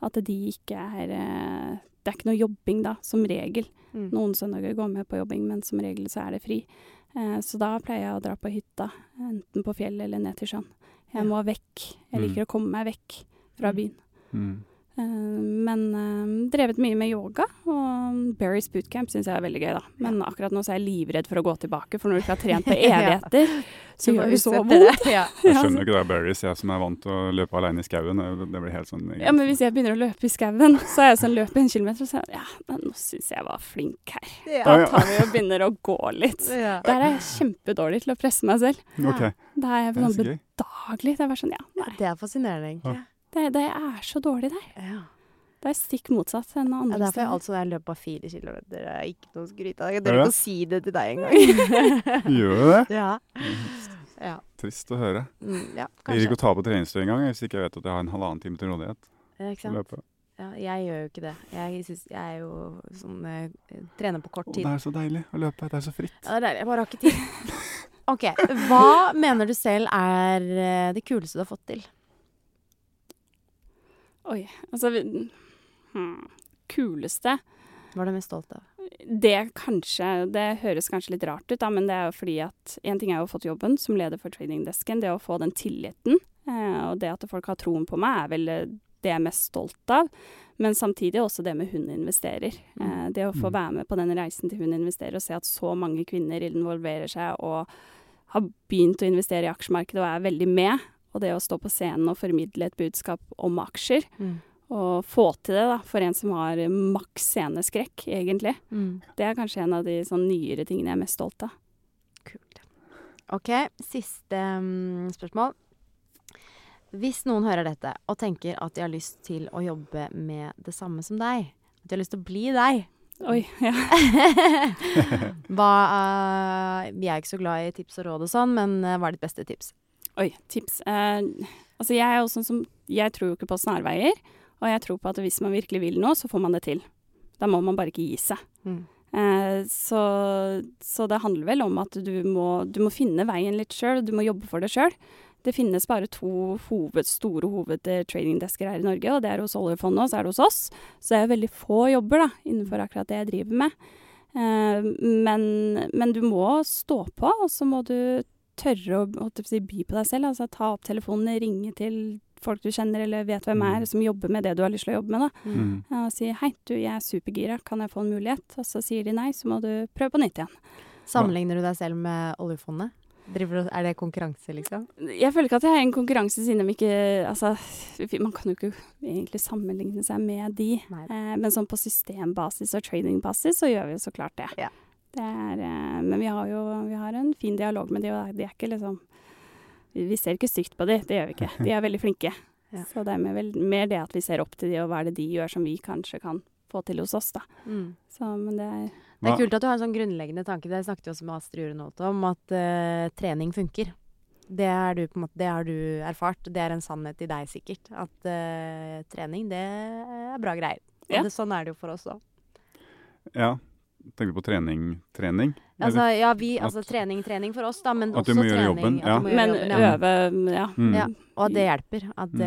At de ikke er eh, Det er ikke noe jobbing da, som regel. Mm. Noen søndager går med på jobbing, men som regel så er det fri. Eh, så da pleier jeg å dra på hytta, enten på fjellet eller ned til sjøen. Jeg må vekk. Jeg Mm. liker å komme meg vekk fra Mm. byen. Mm. Eh, men eh, drevet mye med yoga, og Berries bootcamp syns jeg er veldig gøy, da. Men akkurat nå så er jeg livredd for å gå tilbake, for når du ikke har *laughs* trent på evigheter, så gjør det så vondt. Ja. Jeg skjønner ikke det, Berries. jeg som er vant til å løpe alene i skauen. Det blir helt sånn Ja, men hvis jeg begynner å løpe i skauen, så er jeg sånn løper en kilometer, og så er ja, men nå syns jeg var flink her. Da ja. tar vi og begynner å gå litt. *laughs* Ja. Der er jeg kjempedårlig til å presse meg selv. OK, Da er jeg er sånn bedagelig. Det er bare sånn, ja, nei, Det er fascinerende, egentlig. Det, det er så dårlig der. Ja. Det er stikk motsatt enn Ja, derfor er jeg steder. altså jeg løp av fire kilometer. Det er ikke noe skryt av. Jeg Er tør ikke å si det til deg engang. *laughs* Gjør du det? ja. ja. Trist å høre. Mm, ja, Jeg gir ikke å ta på treningstøy engang hvis ikke jeg vet at jeg har en halvannen time til rådighet. Ja, ikke sant? Ja, jeg gjør jo ikke det. Jeg, synes, jeg er jo sånn jeg Trener på kort Å, tid. det er så deilig å løpe. Det er så fritt. Ja, det er deilig. Jeg bare har ikke tid. *laughs* OK. Hva mener du selv er eh, det kuleste du har fått til? Oi. Altså hmm, Kuleste Hva er du mest stolt av? Det kanskje Det høres kanskje litt rart ut, da, men det er jo fordi at En ting er jo å ha fått jobben som leder for tradingdesken. Det å få den tilliten, eh, og det at folk har troen på meg, er vel det jeg er mest stolt av. Men samtidig også det med Hun investerer. Eh, det å få Mm. være med på den reisen til Hun investerer, og se at så mange kvinner involverer seg og har begynt å investere i aksjemarkedet og er veldig med. Og det å stå på scenen og formidle et budskap om aksjer, Mm. og få til det da, for en som har maks sceneskrekk, egentlig. Mm. Det er kanskje en av de sånn nyere tingene jeg er mest stolt av. Kult. OK, siste um, spørsmål. Hvis noen hører dette og tenker at de har lyst til å jobbe med det samme som deg, at de har lyst til å bli deg Oi, ja. *laughs* Hva uh, Vi er ikke så glad i tips og råd og sånn, men uh, hva er ditt beste tips? Oi, tips. Eh, altså jeg er jo sånn som Jeg tror jo ikke på snarveier. Og jeg tror på at hvis man virkelig vil noe, så får man det til. Da må man bare ikke gi seg. Mm. Eh, så, så det handler vel om at du må, du må finne veien litt sjøl, du må jobbe for det sjøl. Det finnes bare to hoved, store hovedtradingdesker her i Norge, og det er hos oljefondet og så er det hos oss. Så det er veldig få jobber da, innenfor akkurat det jeg driver med. Eh, men, men du må stå på, og så må du tørre å holdt på å si, by på deg selv. Altså ta opp telefonen, ringe til folk du kjenner eller vet hvem er, Mm. som jobber med det du har lyst til å jobbe med. da. Mm. Og si 'hei, du, jeg er supergira, kan jeg få en mulighet?' Og så sier de nei, så må du prøve på nytt igjen. Sammenligner du deg selv med oljefondet? Driver, er det konkurranse, liksom? Jeg føler ikke at jeg er i en konkurranse siden de ikke Altså, man kan jo ikke egentlig sammenligne seg med de. Eh, men sånn på systembasis og tradingbasis så gjør vi jo så klart det. Ja. Det er, eh, men vi har jo vi har en fin dialog med de, og de er ikke liksom Vi ser ikke stygt på de, det gjør vi ikke. De er veldig flinke. *laughs* Ja. Så det er mer, vel, mer det at vi ser opp til de, og hva er det de gjør som vi kanskje kan få til hos oss, da. Mm. Så, men det er Det er kult at du har en sånn grunnleggende tanke. Det snakket vi også med Astrid Urenholt om, at uh, trening funker. Det, du, på måte, det har du erfart. Det er en sannhet i deg, sikkert. At uh, trening, det er bra greier. Og Ja. det, sånn er det jo for oss òg. Ja. Tenker du på trening? trening? Altså, ja, vi, altså At- trening, trening for oss, da, men At du må gjøre jobben, ja. må gjøre Men jobben, ja. øve, ja. Mm. Ja, og at det hjelper. At Mm.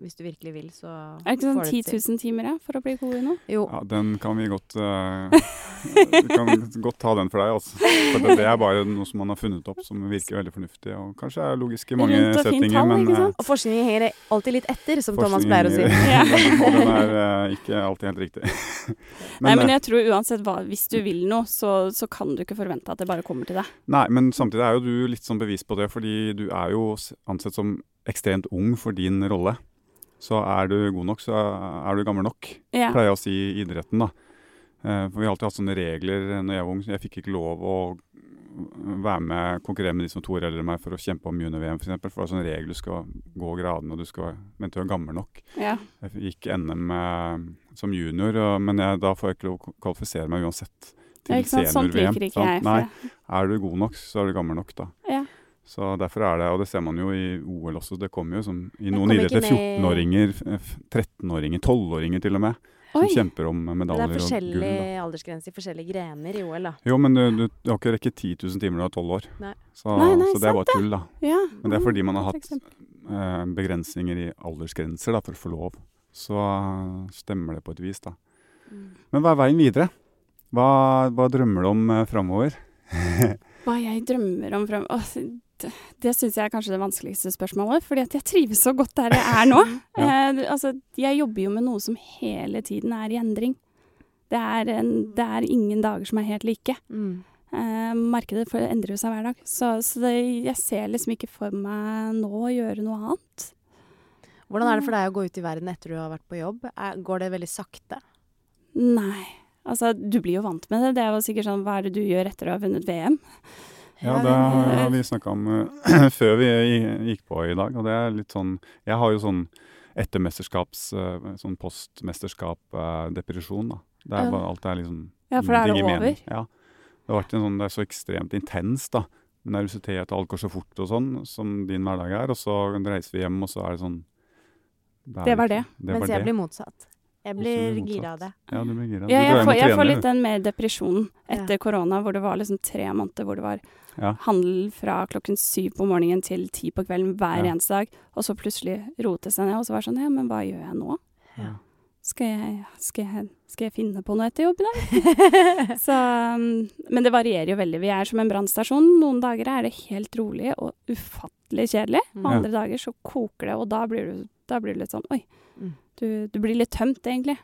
Hvis du virkelig vil, så Er det ikke sånn får 10 000 timer ja, for å bli god i noe? Jo. Ja, den kan vi godt *laughs* uh, kan godt ta den for deg, altså. For det, det er bare noe som man har funnet opp som virker veldig fornuftig, og kanskje er logisk i mange Rundt og settinger, tall, men ikke sant? Og forskningen henger alltid litt etter, som Thomas pleier å si. *laughs* Ja. den er uh, ikke alltid helt riktig. *laughs* Nei, men eh, jeg tror uansett hva, hvis du vil noe, så, så kan du ikke forvente at det bare kommer til deg. Nei, men samtidig er jo du litt sånn bevis på det, fordi du er jo ansett som ekstremt ung for din rolle. Så er du god nok, så er du gammel nok, Ja. pleier jeg å si i idretten, da. Eh, For vi har alltid hatt sånne regler når jeg var ung. Jeg fikk ikke lov å være med, konkurrere med de som Tor to år eldre enn meg for å kjempe om junior-VM, f.eks. For, for det er sånn regel du skal gå gradene, og du skal Men du er gammel nok. Ja. Jeg gikk NM eh, som junior, men jeg, da får jeg ikke lov å kvalifisere meg uansett til? Sånt senior-VM. Sånn. Er du god nok, så er du gammel nok, da. Ja. Så derfor er det, og det ser man jo i OL også, det kommer jo som i noen idretter 14-åringer, 13-åringer, 12-åringer til og med, som Oi. kjemper om medaljer er og gull. forskjellig Da. aldersgrense i forskjellige grener i OL, da. Jo, men du, du, du har ikke rekket 10 000 timer når du er 12 år. Nei. Så, Nei, nei, så det er bare tull, da. Ja. Men det er fordi man har hatt eh, begrensninger i aldersgrenser da, for å få lov. Så eh, stemmer det på et vis, da. Men hva er veien videre? Hva, hva drømmer du om eh, framover? *laughs* Hva jeg drømmer om frem... Det syns jeg er kanskje det vanskeligste spørsmålet, fordi at jeg trives så godt der jeg er nå. *laughs* Ja. eh, altså, jeg jobber jo med noe som hele tiden er i endring. Det er, en, det er ingen dager som er helt like. Mm. Eh, markedet for- endrer jo seg hver dag, så, så det, jeg ser liksom ikke for meg nå å gjøre noe annet. Hvordan er det for deg å gå ut i verden etter du har vært på jobb? Er, går det veldig sakte? Nei. Altså, du blir jo vant med det. Det er jo sikkert sånn, hva er det du gjør etter å ha vunnet VM? Ja, det har vi snakka om eh, *clears throat* før vi gikk på i dag. Og det er litt sånn Jeg har jo sånn etter mesterskaps eh, sånn postmesterskap-depresjon. da. Det er bare, alt er liksom Ja, for da er det ingenting mening. over. Ja. Det har vært en sånn, det er så ekstremt intenst, da. Nervøsitet og alt går så fort og sånn, som din hverdag er. Og så reiser vi hjem, og så er det sånn er Det var det. det. var Mens jeg blir motsatt. Jeg blir gira av det. Ja, du blir gira. Ja, jeg, får, jeg får litt den mer depresjon etter korona, hvor det var liksom tre måneder hvor det var Ja. handel fra klokken syv på morgenen til ti på kvelden hver Ja. eneste dag, og så plutselig rote seg ned, og så var det sånn ja, men hva gjør jeg nå? Ja. Skal jeg, skal jeg, skal jeg finne på noe etter jobb i dag? *laughs* Så, um, men det varierer jo veldig. Vi er som en brannstasjon. Noen dager er det helt rolig og ufattelig kjedelig. Andre Og andre dager så koker det, og da blir du, da blir du litt sånn oi. Mm. Du, du blir litt tømt, egentlig.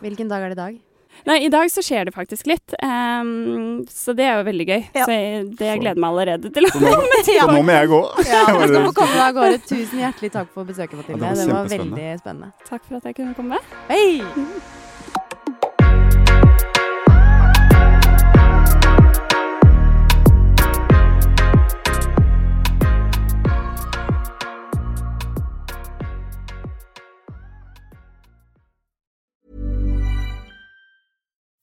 Hvilken dag er det i dag? Nei, i dag så skjer det faktisk litt. Um, så det er jo veldig gøy. Ja. Så jeg, det jeg gleder meg allerede til. Så nå, *laughs* Ja. så nå må jeg gå. Ja, *laughs* du skal få komme av gårde. Tusen hjertelig takk for besøket, Ja, Mathilde. det var det var veldig spennende. Takk for at jeg kunne komme. Hei! *laughs*